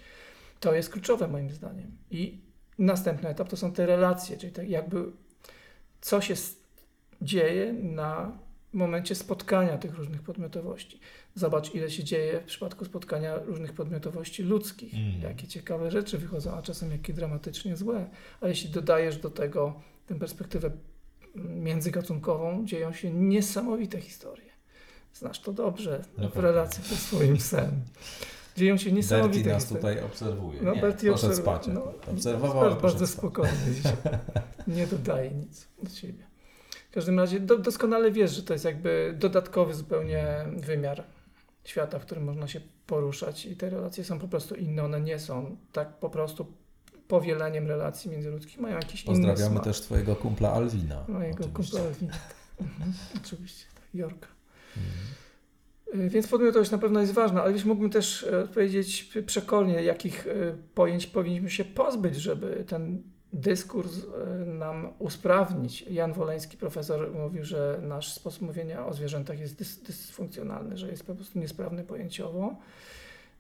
To jest kluczowe moim zdaniem. I następny etap to są te relacje, czyli tak jakby co się dzieje na momencie spotkania tych różnych podmiotowości. Zobacz, ile się dzieje w przypadku spotkania różnych podmiotowości ludzkich. Mm. Jakie ciekawe rzeczy wychodzą, a czasem jakie dramatycznie złe. A jeśli dodajesz do tego tę perspektywę międzygatunkową, dzieją się niesamowite historie. Znasz to dobrze Na w relacji ze swoim psem. dzieją się niesamowite Berti nas historie. tutaj obserwuje. No, nie, Berti obserwuje. spać. No, Obserwował, bardzo, dzisiaj. Nie dodaje nic od siebie. W każdym razie do, doskonale wiesz, że to jest jakby dodatkowy zupełnie wymiar świata, w którym można się poruszać i te relacje są po prostu inne. One nie są tak po prostu powieleniem relacji międzyludzkich. Mają jakiś inny Pozdrawiamy też twojego kumpla Alwina. Mojego oczywiście. kumpla Alwina. Mhm, oczywiście, tak. Jorka. Mhm. Y, Więc podmiotowość na pewno jest ważna, ale wiesz, mógłbym też e, powiedzieć przekornie, jakich e, pojęć powinniśmy się pozbyć, żeby ten dyskurs e, nam usprawnić. Jan Woleński, profesor, mówił, że nasz sposób mówienia o zwierzętach jest dys, dysfunkcjonalny, że jest po prostu niesprawny pojęciowo.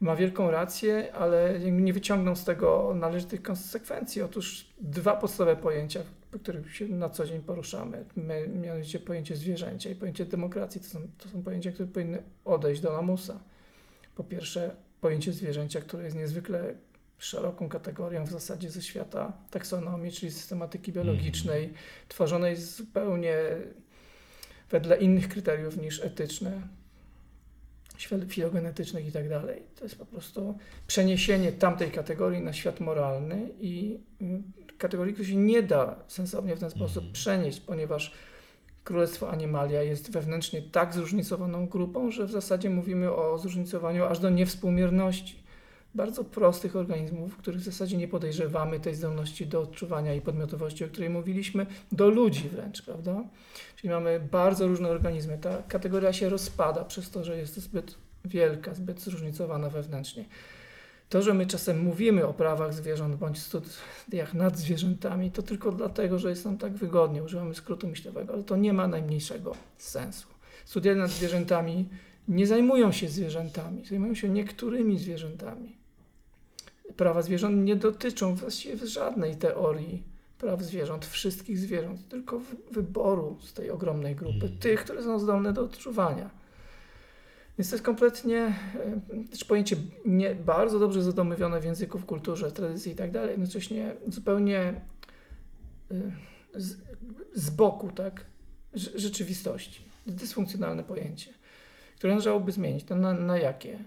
Ma wielką rację, ale nie wyciągnął z tego należytych konsekwencji. Otóż dwa podstawowe pojęcia, po których się na co dzień poruszamy, my, mianowicie pojęcie zwierzęcia i pojęcie demokracji, to są, to są pojęcia, które powinny odejść do lamusa. Po pierwsze, pojęcie zwierzęcia, które jest niezwykle szeroką kategorią w zasadzie ze świata taksonomii, czyli systematyki biologicznej, tworzonej zupełnie wedle innych kryteriów niż etyczne, świat- filogenetycznych i tak dalej. To jest po prostu przeniesienie tamtej kategorii na świat moralny i mm, kategorii, której się nie da sensownie w ten sposób Mhm. przenieść, ponieważ Królestwo Animalia jest wewnętrznie tak zróżnicowaną grupą, że w zasadzie mówimy o zróżnicowaniu aż do niewspółmierności. Bardzo prostych organizmów, których w zasadzie nie podejrzewamy tej zdolności do odczuwania i podmiotowości, o której mówiliśmy, do ludzi wręcz, prawda? Czyli mamy bardzo różne organizmy. Ta kategoria się rozpada przez to, że jest zbyt wielka, zbyt zróżnicowana wewnętrznie. To, że my czasem mówimy o prawach zwierząt bądź studiach nad zwierzętami, to tylko dlatego, że jest nam tak wygodnie, używamy skrótu myślowego, ale to nie ma najmniejszego sensu. Studia nad zwierzętami nie zajmują się zwierzętami, zajmują się niektórymi zwierzętami. Prawa zwierząt nie dotyczą właściwie w żadnej teorii praw zwierząt, wszystkich zwierząt, tylko w- wyboru z tej ogromnej grupy, Mhm. tych, które są zdolne do odczuwania. Więc to jest kompletnie e, też pojęcie nie, bardzo dobrze zadomowione w języku, w kulturze, tradycji i tak dalej, jednocześnie zupełnie e, z, z boku tak, rze- rzeczywistości. Dysfunkcjonalne pojęcie, które należałoby zmienić. To na, na jakie?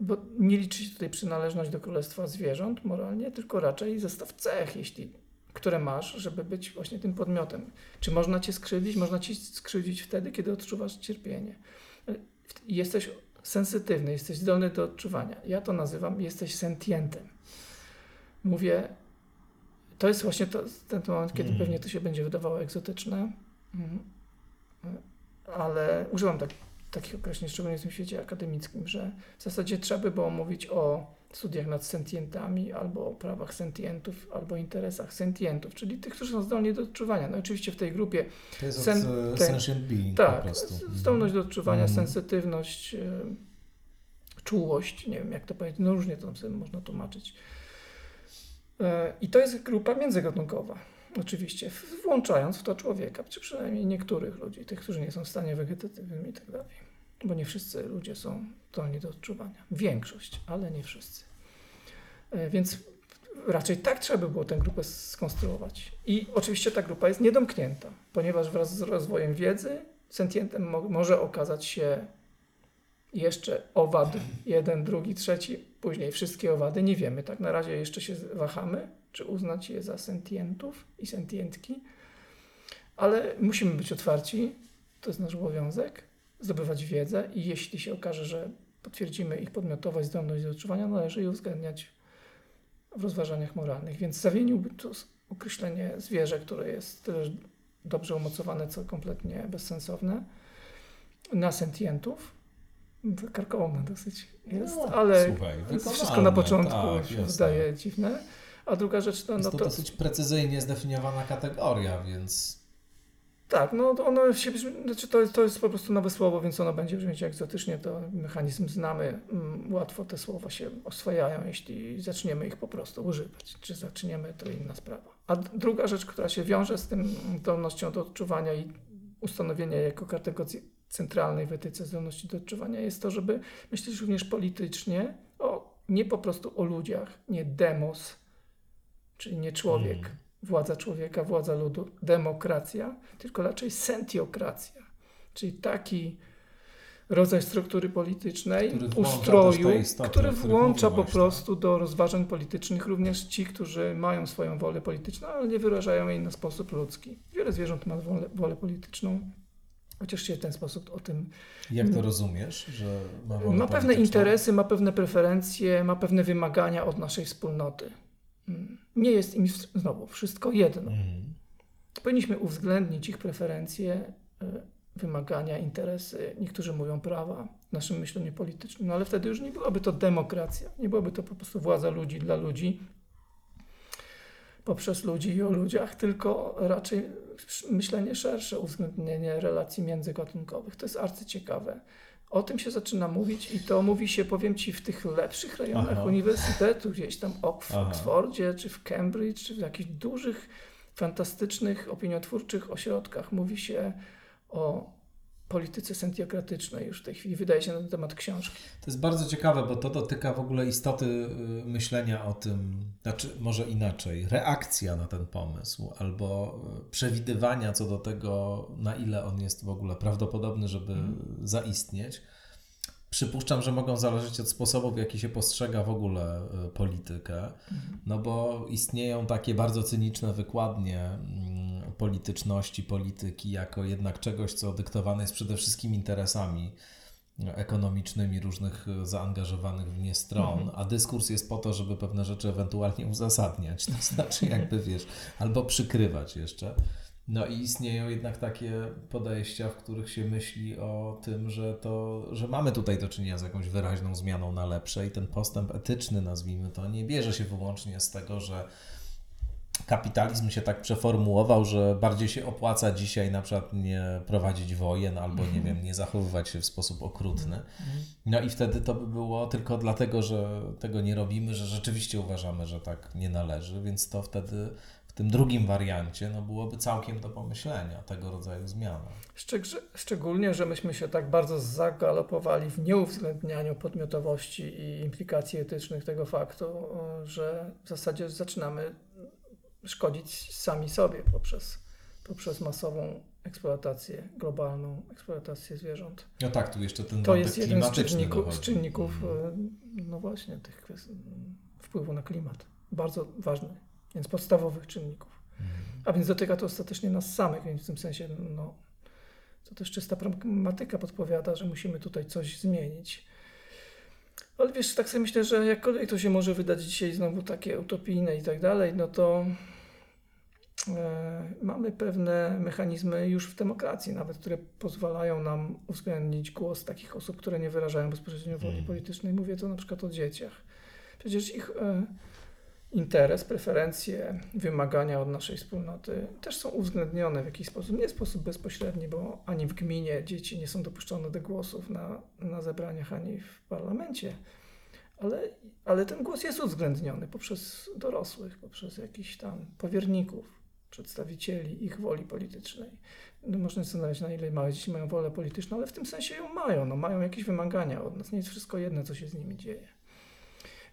Mm. Bo nie liczy się tutaj przynależność do królestwa zwierząt moralnie, tylko raczej zestaw cech, jeśli, które masz, żeby być właśnie tym podmiotem. Czy można cię skrzywdzić? Można cię skrzywdzić wtedy, kiedy odczuwasz cierpienie. Jesteś sensytywny, jesteś zdolny do odczuwania. Ja to nazywam, jesteś sentientem. Mówię, to jest właśnie to, ten moment, kiedy Mhm. pewnie to się będzie wydawało egzotyczne, Mhm. ale używam tak, takich określeń, szczególnie w tym świecie akademickim, że w zasadzie trzeba by było mówić o studiach nad sentientami, albo o prawach sentientów, albo interesach sentientów, czyli tych, którzy są zdolni do odczuwania. No oczywiście w tej grupie To jest Sen- od e, ten- sentient being tak, po prostu. z- zdolność do odczuwania, Mhm. sensytywność, y, czułość, nie wiem jak to powiedzieć, no różnie to sobie można tłumaczyć. E, I to jest grupa międzygatunkowa, oczywiście, włączając w to człowieka, czy przynajmniej niektórych ludzi, tych, którzy nie są w stanie wegetatywnym i tak dalej. Bo nie wszyscy ludzie są zdolni do odczuwania. Większość, ale nie wszyscy. E, Więc raczej tak trzeba by było tę grupę skonstruować. I oczywiście ta grupa jest niedomknięta, ponieważ wraz z rozwojem wiedzy sentientem mo- może okazać się jeszcze owad, jeden, drugi, trzeci, później wszystkie owady. Nie wiemy, tak na razie jeszcze się wahamy, czy uznać je za sentientów i sentientki, ale musimy być otwarci, to jest nasz obowiązek, zdobywać wiedzę i jeśli się okaże, że potwierdzimy ich podmiotowość, zdolność do odczuwania, należy je uwzględniać w rozważaniach moralnych. Więc zawieniłby to określenie zwierzę, które jest tyle dobrze umocowane, co kompletnie bezsensowne, na sentientów. Karkołomne dosyć jest, No, ale Słuchaj, wszystko na początku tak, się wydaje dziwne. A druga rzecz to, Jest no to to, dosyć precyzyjnie zdefiniowana kategoria, więc tak, no to ono się brzmi, znaczy to, to jest po prostu nowe słowo, więc ono będzie brzmieć egzotycznie, to mechanizm znamy, mm, łatwo te słowa się oswajają, jeśli zaczniemy ich po prostu używać, czy zaczniemy, to inna sprawa. A druga rzecz, która się wiąże z tym zdolnością do odczuwania i ustanowienia jako kategorii centralnej w etyce zdolności do odczuwania jest to, żeby myśleć również politycznie o, nie po prostu o ludziach, nie demos, czyli nie człowiek, Mm. władza człowieka, władza ludu, demokracja, tylko raczej sentiokracja, czyli taki rodzaj struktury politycznej, Który ustroju, o który włącza po mówiłaś, prostu do rozważań politycznych również ci, którzy mają swoją wolę polityczną, ale nie wyrażają jej na sposób ludzki. Wiele zwierząt ma wolę, wolę polityczną, chociaż się w ten sposób o tym Jak to rozumiesz, że ma ma pewne interesy, ma pewne preferencje, ma pewne wymagania od naszej wspólnoty. Mm. Nie jest im znowu wszystko jedno. Mhm. Powinniśmy uwzględnić ich preferencje, y, wymagania, interesy. Niektórzy mówią prawa w naszym myśleniu politycznym, no ale wtedy już nie byłaby to demokracja. Nie byłaby to po prostu władza ludzi dla ludzi, poprzez ludzi i o ludziach, tylko raczej myślenie szersze, uwzględnienie relacji międzygatunkowych. To jest arcyciekawe. O tym się zaczyna mówić i to mówi się, powiem Ci, w tych lepszych rejonach Aha. uniwersytetu, gdzieś tam w Aha. Oksfordzie, czy w Cambridge, czy w jakichś dużych, fantastycznych, opiniotwórczych ośrodkach. Mówi się o polityce sentiokratycznej już w tej chwili. Wydaje się na ten temat książki. To jest bardzo ciekawe, bo to dotyka w ogóle istoty y, myślenia o tym, znaczy może inaczej, reakcja na ten pomysł albo y, przewidywania co do tego, na ile on jest w ogóle prawdopodobny, żeby zaistnieć. Przypuszczam, że mogą zależeć od sposobu, w jaki się postrzega w ogóle y, politykę, no bo istnieją takie bardzo cyniczne wykładnie mm, polityczności, polityki, jako jednak czegoś, co dyktowane jest przede wszystkim interesami ekonomicznymi różnych e, zaangażowanych w nie stron, a dyskurs jest po to, żeby pewne rzeczy ewentualnie uzasadniać, to znaczy jakby wiesz, albo przykrywać jeszcze. No i istnieją jednak takie podejścia, w których się myśli o tym, że to, że mamy tutaj do czynienia z jakąś wyraźną zmianą na lepsze i ten postęp etyczny, nazwijmy to, nie bierze się wyłącznie z tego, że kapitalizm się tak przeformułował, że bardziej się opłaca dzisiaj na przykład nie prowadzić wojen albo nie wiem, nie zachowywać się w sposób okrutny. No i wtedy to by było tylko dlatego, że tego nie robimy, że rzeczywiście uważamy, że tak nie należy, więc to wtedy tym drugim wariancie no byłoby całkiem do pomyślenia tego rodzaju zmiana. Szczeg- szczególnie, że myśmy się tak bardzo zagalopowali w nieuwzględnianiu podmiotowości i implikacji etycznych tego faktu, że w zasadzie zaczynamy szkodzić sami sobie poprzez, poprzez masową eksploatację, globalną eksploatację zwierząt. No tak, tu jeszcze ten To jest jeden z czynników, z czynników Mhm. y, no właśnie, tych kwestii, wpływu na klimat. Bardzo ważny, więc podstawowych czynników. A więc dotyka to ostatecznie nas samych, więc w tym sensie no, to też czysta pragmatyka podpowiada, że musimy tutaj coś zmienić. Ale wiesz, tak sobie myślę, że jakkolwiek to się może wydać dzisiaj znowu takie utopijne i tak dalej, no to e, mamy pewne mechanizmy już w demokracji nawet, które pozwalają nam uwzględnić głos takich osób, które nie wyrażają bezpośrednio woli Mhm. politycznej. Mówię to na przykład o dzieciach. Przecież ich e, interes, preferencje, wymagania od naszej wspólnoty też są uwzględnione w jakiś sposób. Nie w sposób bezpośredni, bo ani w gminie dzieci nie są dopuszczone do głosów na, na zebraniach, ani w parlamencie. Ale, ale ten głos jest uwzględniony poprzez dorosłych, poprzez jakichś tam powierników, przedstawicieli ich woli politycznej. No, można zastanawiać, na ile małe dzieci mają wolę polityczną, ale w tym sensie ją mają. No, mają jakieś wymagania od nas. Nie jest wszystko jedno, co się z nimi dzieje.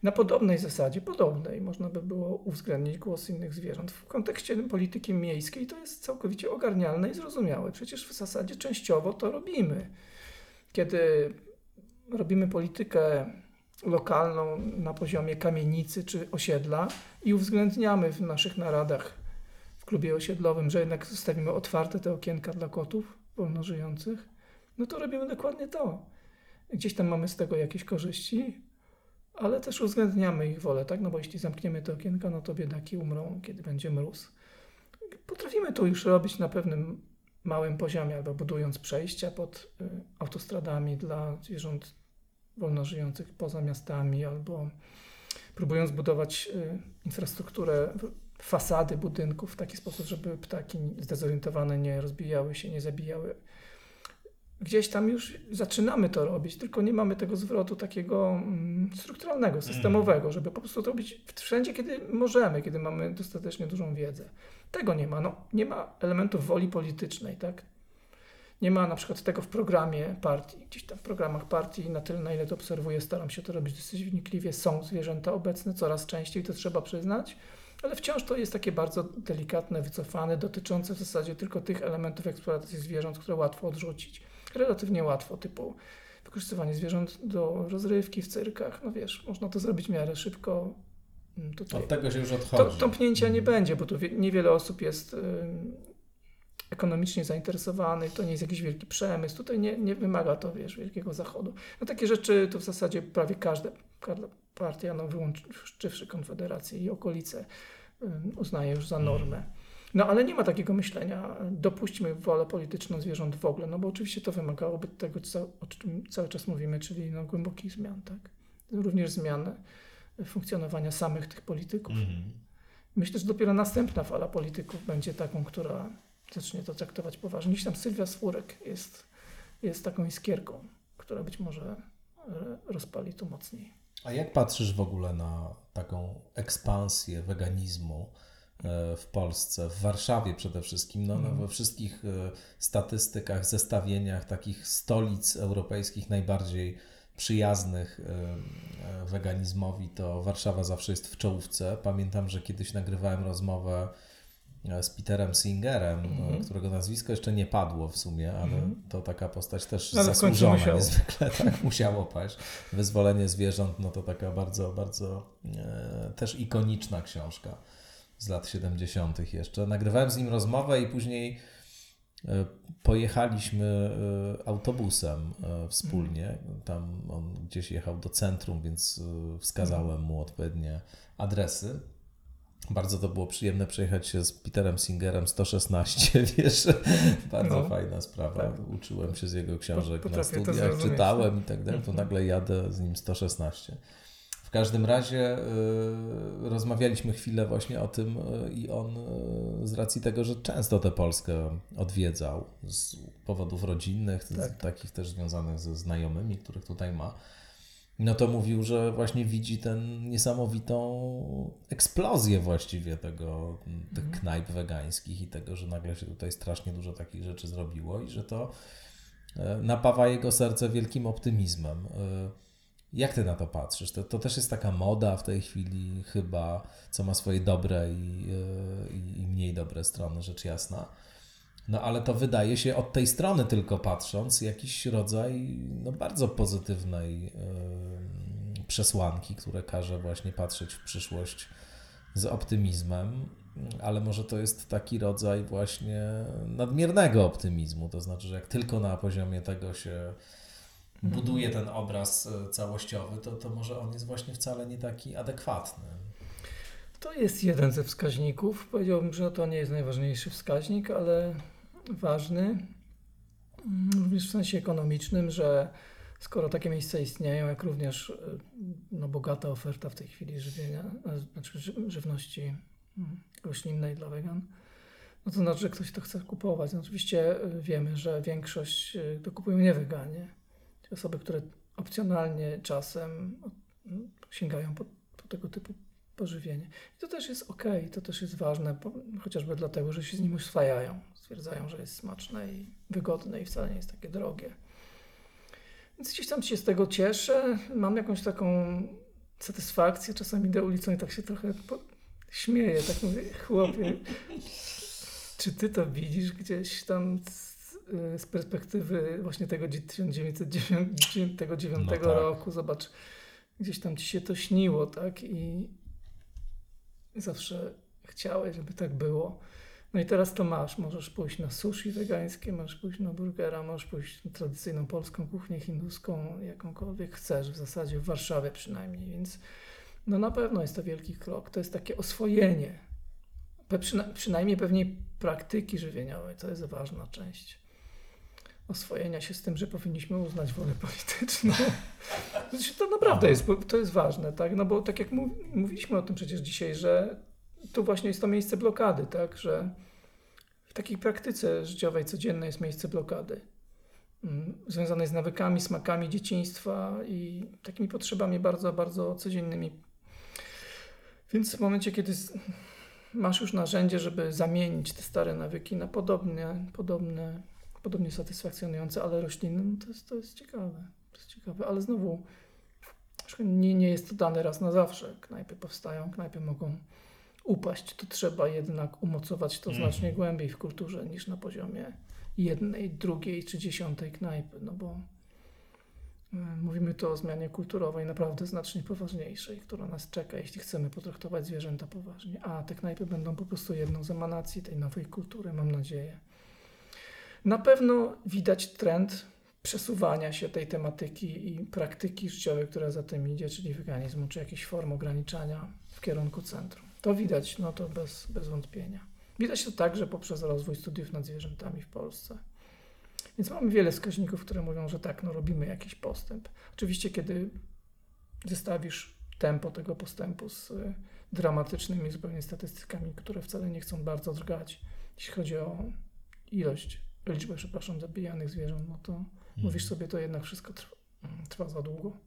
Na podobnej zasadzie, podobnej, można by było uwzględnić głos innych zwierząt. W kontekście polityki miejskiej to jest całkowicie ogarnialne i zrozumiałe. Przecież w zasadzie częściowo to robimy. Kiedy robimy politykę lokalną na poziomie kamienicy czy osiedla i uwzględniamy w naszych naradach w klubie osiedlowym, że jednak zostawimy otwarte te okienka dla kotów wolno żyjących, no to robimy dokładnie to. Gdzieś tam mamy z tego jakieś korzyści, ale też uwzględniamy ich wolę, tak? No bo jeśli zamkniemy te okienka, no to biedaki umrą, kiedy będzie mróz. Potrafimy to już robić na pewnym małym poziomie, albo budując przejścia pod y, autostradami dla zwierząt wolno żyjących poza miastami, albo próbując budować y, infrastrukturę, fasady budynków w taki sposób, żeby ptaki zdezorientowane nie rozbijały się, nie zabijały gdzieś tam już zaczynamy to robić, tylko nie mamy tego zwrotu takiego mm, strukturalnego, systemowego, żeby po prostu to robić wszędzie, kiedy możemy, kiedy mamy dostatecznie dużą wiedzę. Tego nie ma. No, nie ma elementów woli politycznej, tak? Nie ma na przykład tego w programie partii. Gdzieś tam w programach partii, na tyle, na ile to obserwuję, staram się to robić dosyć wnikliwie. Są zwierzęta obecne coraz częściej, to trzeba przyznać, ale wciąż to jest takie bardzo delikatne, wycofane, dotyczące w zasadzie tylko tych elementów eksploatacji zwierząt, które łatwo odrzucić relatywnie łatwo, typu wykorzystywanie zwierząt do rozrywki w cyrkach. No wiesz, można to zrobić w miarę szybko. Mm, Tutaj Od tego się już to, odchodzi. tąpnięcia nie Mhm. będzie, bo tu wie, niewiele osób jest ekonomicznie zainteresowanych, to nie jest jakiś wielki przemysł, tutaj nie, nie wymaga to, wiesz, wielkiego zachodu. No takie rzeczy to w zasadzie prawie każda, każda partia, no wyłączywszy Konfederację i okolice, uznaje już za normę. No ale nie ma takiego myślenia, dopuśćmy wolę polityczną zwierząt w ogóle, no bo oczywiście to wymagałoby tego, co, o czym cały czas mówimy, czyli no, głębokich zmian, tak? Również zmian funkcjonowania samych tych polityków. Mhm. Myślę, że dopiero następna fala polityków będzie taką, która zacznie to traktować poważnie. Dziś tam Sylwia Swórek jest, jest taką iskierką, która być może e, rozpali to mocniej. A jak patrzysz w ogóle na taką ekspansję weganizmu e, w Polsce, w Warszawie przede wszystkim, no, no Mhm. we wszystkich e, statystykach, zestawieniach takich stolic europejskich najbardziej przyjaznych e, e, weganizmowi, to Warszawa zawsze jest w czołówce. Pamiętam, że kiedyś nagrywałem rozmowę e, z Peterem Singerem, e, Mhm. którego nazwisko jeszcze nie padło w sumie, ale Mhm. to taka postać też końcu zasłużona musiało. niezwykle, tak musiało paść. Wyzwolenie zwierząt, no to taka bardzo, bardzo e, też ikoniczna książka z lat 70. jeszcze. Nagrywałem z nim rozmowę i później e, pojechaliśmy e, autobusem e, wspólnie. Tam on gdzieś jechał do centrum, więc wskazałem mu odpowiednie adresy. Bardzo to było przyjemne przejechać się z Peterem Singerem 116, wiesz, bardzo No. fajna sprawa. Tak. Uczyłem się z jego książek na Potrafię to studiach, czytałem i tak dalej, to Mhm. nagle jadę z nim 116. W każdym razie y, rozmawialiśmy chwilę właśnie o tym y, i on y, z racji tego, że często tę Polskę odwiedzał z powodów rodzinnych, Tak. takich też związanych ze znajomymi, których tutaj ma, no to mówił, że właśnie widzi tę niesamowitą eksplozję właściwie tego, tych Mhm. knajp wegańskich i tego, że nagle się tutaj strasznie dużo takich rzeczy zrobiło i że to napawa jego serce wielkim optymizmem. Jak ty na to patrzysz? To, to też jest taka moda w tej chwili chyba, co ma swoje dobre i, e, i, i mniej dobre strony, rzecz jasna. No ale to wydaje się od tej strony tylko patrząc jakiś rodzaj no, bardzo pozytywnej e, przesłanki, które każe właśnie patrzeć w przyszłość z optymizmem, ale może to jest taki rodzaj właśnie nadmiernego optymizmu, to znaczy, że jak tylko na poziomie tego się buduje ten obraz e, całościowy, to, to może on jest właśnie wcale nie taki adekwatny. To jest jeden ze wskaźników. Powiedziałbym, że to nie jest najważniejszy wskaźnik, ale ważny. Mm, Również w sensie ekonomicznym, że skoro takie miejsca istnieją, jak również y, no, bogata oferta w tej chwili żywienia, e, znaczy ży- żywności mm, roślinnej dla wegan, no to znaczy, że ktoś to chce kupować. No, oczywiście wiemy, że większość to kupują nie weganie. Te osoby, które opcjonalnie czasem mm, sięgają po, po tego typu pożywienie. I to też jest ok, to też jest ważne, bo, chociażby dlatego, że się z nim uswajają. Stwierdzają, że jest smaczne i wygodne i wcale nie jest takie drogie. Więc gdzieś tam się z tego cieszę. Mam jakąś taką satysfakcję. Czasami idę ulicą i tak się trochę po... śmieję. Tak mówię, chłopie, czy ty to widzisz gdzieś tam z, y, z perspektywy właśnie tego 1999 No tak. roku? Zobacz, gdzieś tam ci się to śniło, tak? I zawsze chciałeś, żeby tak było. No i teraz to masz. Możesz pójść na sushi wegańskie, możesz pójść na burgera, możesz pójść na tradycyjną polską kuchnię hinduską, jakąkolwiek chcesz, w zasadzie w Warszawie przynajmniej, więc no na pewno jest to wielki krok. To jest takie oswojenie. Przyna przynajmniej pewnie praktyki żywieniowej, to jest ważna część. Oswojenia się z tym, że powinniśmy uznać wolę polityczną. Znaczy, To naprawdę jest, to jest ważne, tak? No bo tak jak mów, mówiliśmy o tym przecież dzisiaj, że tu właśnie jest to miejsce blokady, tak? Że w takiej praktyce życiowej, codziennej jest miejsce blokady. Mm, Związanej z nawykami, smakami dzieciństwa i takimi potrzebami bardzo, bardzo codziennymi. Więc w momencie, kiedy masz już narzędzie, żeby zamienić te stare nawyki na podobne, podobne, podobnie satysfakcjonujące, ale roślinne, no to jest, to jest ciekawe. To jest ciekawe, ale znowu nie, nie jest to dane raz na zawsze. Knajpy powstają, knajpy mogą upaść. To trzeba jednak umocować to Mhm. znacznie głębiej w kulturze niż na poziomie jednej, drugiej czy dziesiątej knajpy, no bo Mówimy tu o zmianie kulturowej, naprawdę znacznie poważniejszej, która nas czeka, jeśli chcemy potraktować zwierzęta poważnie. A te knajpy będą po prostu jedną z emanacji tej nowej kultury, mam nadzieję. Na pewno widać trend przesuwania się tej tematyki i praktyki życiowej, która za tym idzie, czyli weganizmu, czy jakiejś form ograniczania w kierunku centrum. To widać, no to bez, bez wątpienia. Widać to także poprzez rozwój studiów nad zwierzętami w Polsce. Więc mamy wiele wskaźników, które mówią, że tak, no robimy jakiś postęp. Oczywiście, kiedy zestawisz tempo tego postępu z y, dramatycznymi zupełnie statystykami, które wcale nie chcą bardzo drgać, jeśli chodzi o ilość, liczbę, przepraszam, zabijanych zwierząt, no to hmm. mówisz sobie, to jednak wszystko trwa, mm, trwa za długo.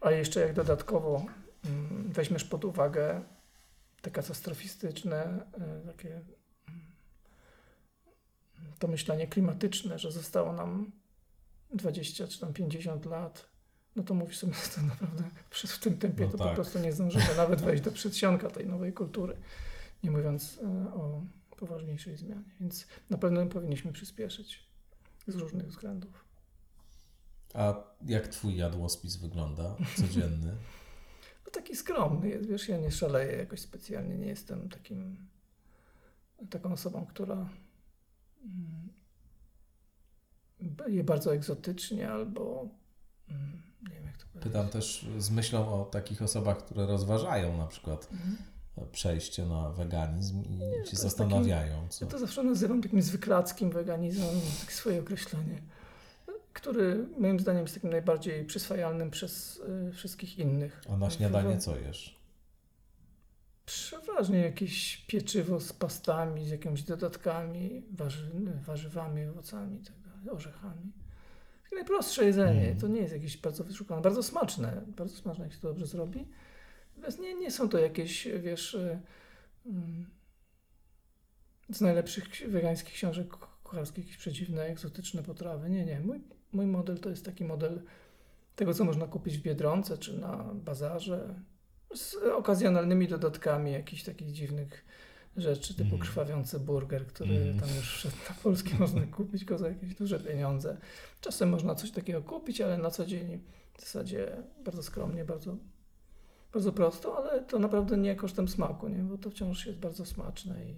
A jeszcze jak dodatkowo mm, weźmiesz pod uwagę te katastrofistyczne, y, takie to myślenie klimatyczne, że zostało nam 20 czy tam 50 lat, no to mówisz sobie, że to naprawdę w tym tempie no to tak. po prostu nie zdążymy nawet wejść do przedsionka tej nowej kultury, nie mówiąc e, o poważniejszej zmianie. Więc na pewno powinniśmy przyspieszyć z różnych względów. A jak twój jadłospis wygląda codzienny? no taki skromny jest, wiesz, ja nie szaleję jakoś specjalnie, nie jestem takim taką osobą, która Mm, je bardzo egzotycznie albo mm, nie wiem jak to powiedzieć. Pytam też z myślą o takich osobach, które rozważają na przykład mhm. Przejście na weganizm i nie, się zastanawiają. Takim, co... Ja to zawsze nazywam takim zwyklackim weganizmem, tak swoje określenie, który moim zdaniem jest takim najbardziej przyswajalnym przez y, wszystkich innych. A na śniadanie co jesz? Przeważnie jakieś pieczywo z pastami, z jakimiś dodatkami, warzy, warzywami, owocami tak dalej, orzechami. Takie najprostsze jedzenie. Mm. To nie jest jakieś bardzo wyszukane, bardzo smaczne. Bardzo smaczne, jak się to dobrze zrobi. Natomiast nie, nie są to jakieś, wiesz, y, mm, z najlepszych wegańskich książek kucharskich, jakieś przedziwne, egzotyczne potrawy. Nie, nie. Mój, mój model to jest taki model tego, co można kupić w Biedronce czy na bazarze z okazjonalnymi dodatkami jakichś takich dziwnych rzeczy, typu mm. krwawiący burger, który mm. tam już wszedł na polski, można kupić go za jakieś duże pieniądze. Czasem można coś takiego kupić, ale na co dzień w zasadzie bardzo skromnie, bardzo, bardzo prosto, ale to naprawdę nie kosztem smaku, nie? bo to wciąż jest bardzo smaczne i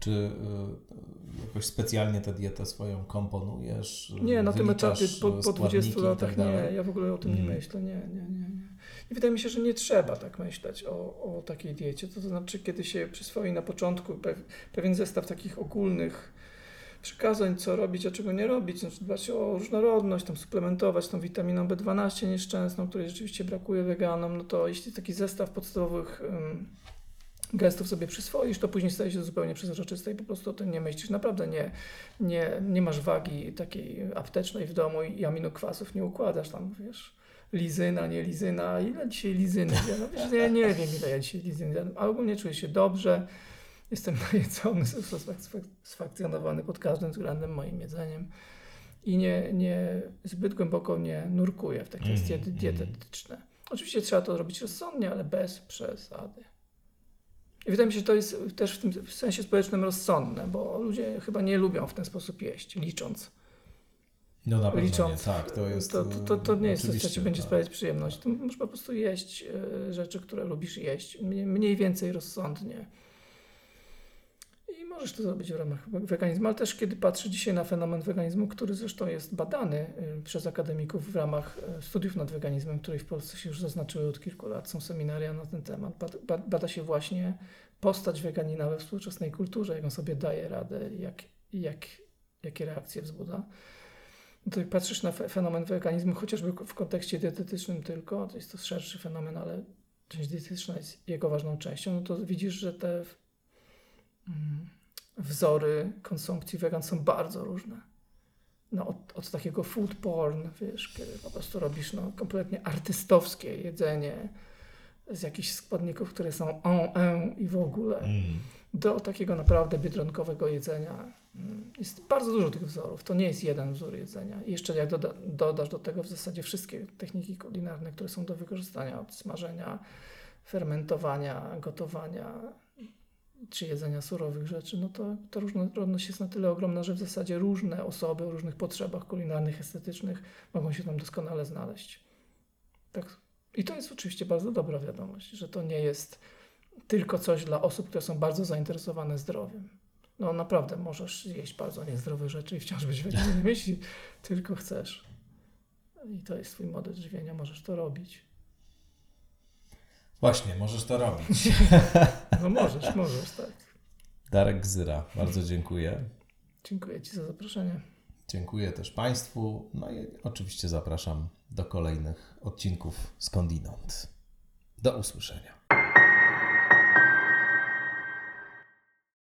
czy y, jakoś specjalnie tę dietę swoją komponujesz? Nie, na tym etapie po, po 20 tak latach tak nie, ja w ogóle o tym nie myślę, nie, nie, nie, nie. I wydaje mi się, że nie trzeba tak myśleć o, o takiej diecie. To, to znaczy, kiedy się przyswoi na początku pewien zestaw takich ogólnych przekazań, co robić, a czego nie robić, znaczy dbać o różnorodność, tam suplementować tą witaminą B12 nieszczęsną, której rzeczywiście brakuje weganom, no to jeśli taki zestaw podstawowych um, gestów sobie przyswoisz, to później staje się zupełnie przezroczyste i po prostu o tym nie myślisz. Naprawdę nie, nie, nie masz wagi takiej aptecznej w domu i aminokwasów nie układasz tam, wiesz, lizyna, nie lizyna, ile dzisiaj lizyny? No, wiesz, ja nie wiem, ile ja dzisiaj lizyny, ale ogólnie czuję się dobrze, jestem najedzony, satysfakcjonowany pod każdym względem moim jedzeniem i nie, nie zbyt głęboko nie nurkuję w te kwestie mm, dietetyczne. Oczywiście trzeba to robić rozsądnie, ale bez przesady. I wydaje mi się, że to jest też w tym w sensie społecznym rozsądne, bo ludzie chyba nie lubią w ten sposób jeść, licząc. No na pewno licząc, nie, tak, to jest... To, to, to nie jest coś, co Ci będzie tak. sprawiać przyjemność. To możesz po prostu jeść e, rzeczy, które lubisz jeść, mniej więcej rozsądnie. Możesz to zrobić w ramach weganizmu, ale też kiedy patrzę dzisiaj na fenomen weganizmu, który zresztą jest badany e, przez akademików w ramach e, studiów nad weganizmem, które w Polsce się już zaznaczyły od kilku lat, są seminaria na ten temat. Bada się właśnie postać weganina we współczesnej kulturze, jak on sobie daje radę, jak, jak, jakie reakcje wzbudza to jak patrzysz na fenomen weganizmu, chociażby w kontekście dietetycznym tylko, to jest to szerszy fenomen, ale część dietetyczna jest jego ważną częścią, no to widzisz, że te mm, wzory konsumpcji wegan są bardzo różne. No, od, od, takiego food porn, wiesz, kiedy po prostu robisz no, kompletnie artystowskie jedzenie z jakichś składników, które są en, en i w ogóle, mm. do takiego naprawdę biedronkowego jedzenia Mm, jest bardzo dużo tych wzorów. To nie jest jeden wzór jedzenia. I jeszcze jak doda, dodasz do tego w zasadzie wszystkie techniki kulinarne, które są do wykorzystania, od smażenia, fermentowania, gotowania, czy jedzenia surowych rzeczy, no to ta różnorodność jest na tyle ogromna, że w zasadzie różne osoby o różnych potrzebach kulinarnych, estetycznych mogą się tam doskonale znaleźć. Tak. I to jest oczywiście bardzo dobra wiadomość, że to nie jest tylko coś dla osób, które są bardzo zainteresowane zdrowiem. No naprawdę możesz jeść bardzo niezdrowe rzeczy i wciąż być weganinem, jeśli tylko chcesz. I to jest twój model żywienia, możesz to robić. Właśnie, możesz to robić. No możesz, możesz, tak. Darek Gzyra, bardzo dziękuję. Dziękuję Ci za zaproszenie. Dziękuję też Państwu. No i oczywiście zapraszam do kolejnych odcinków Skądinąd. Do usłyszenia.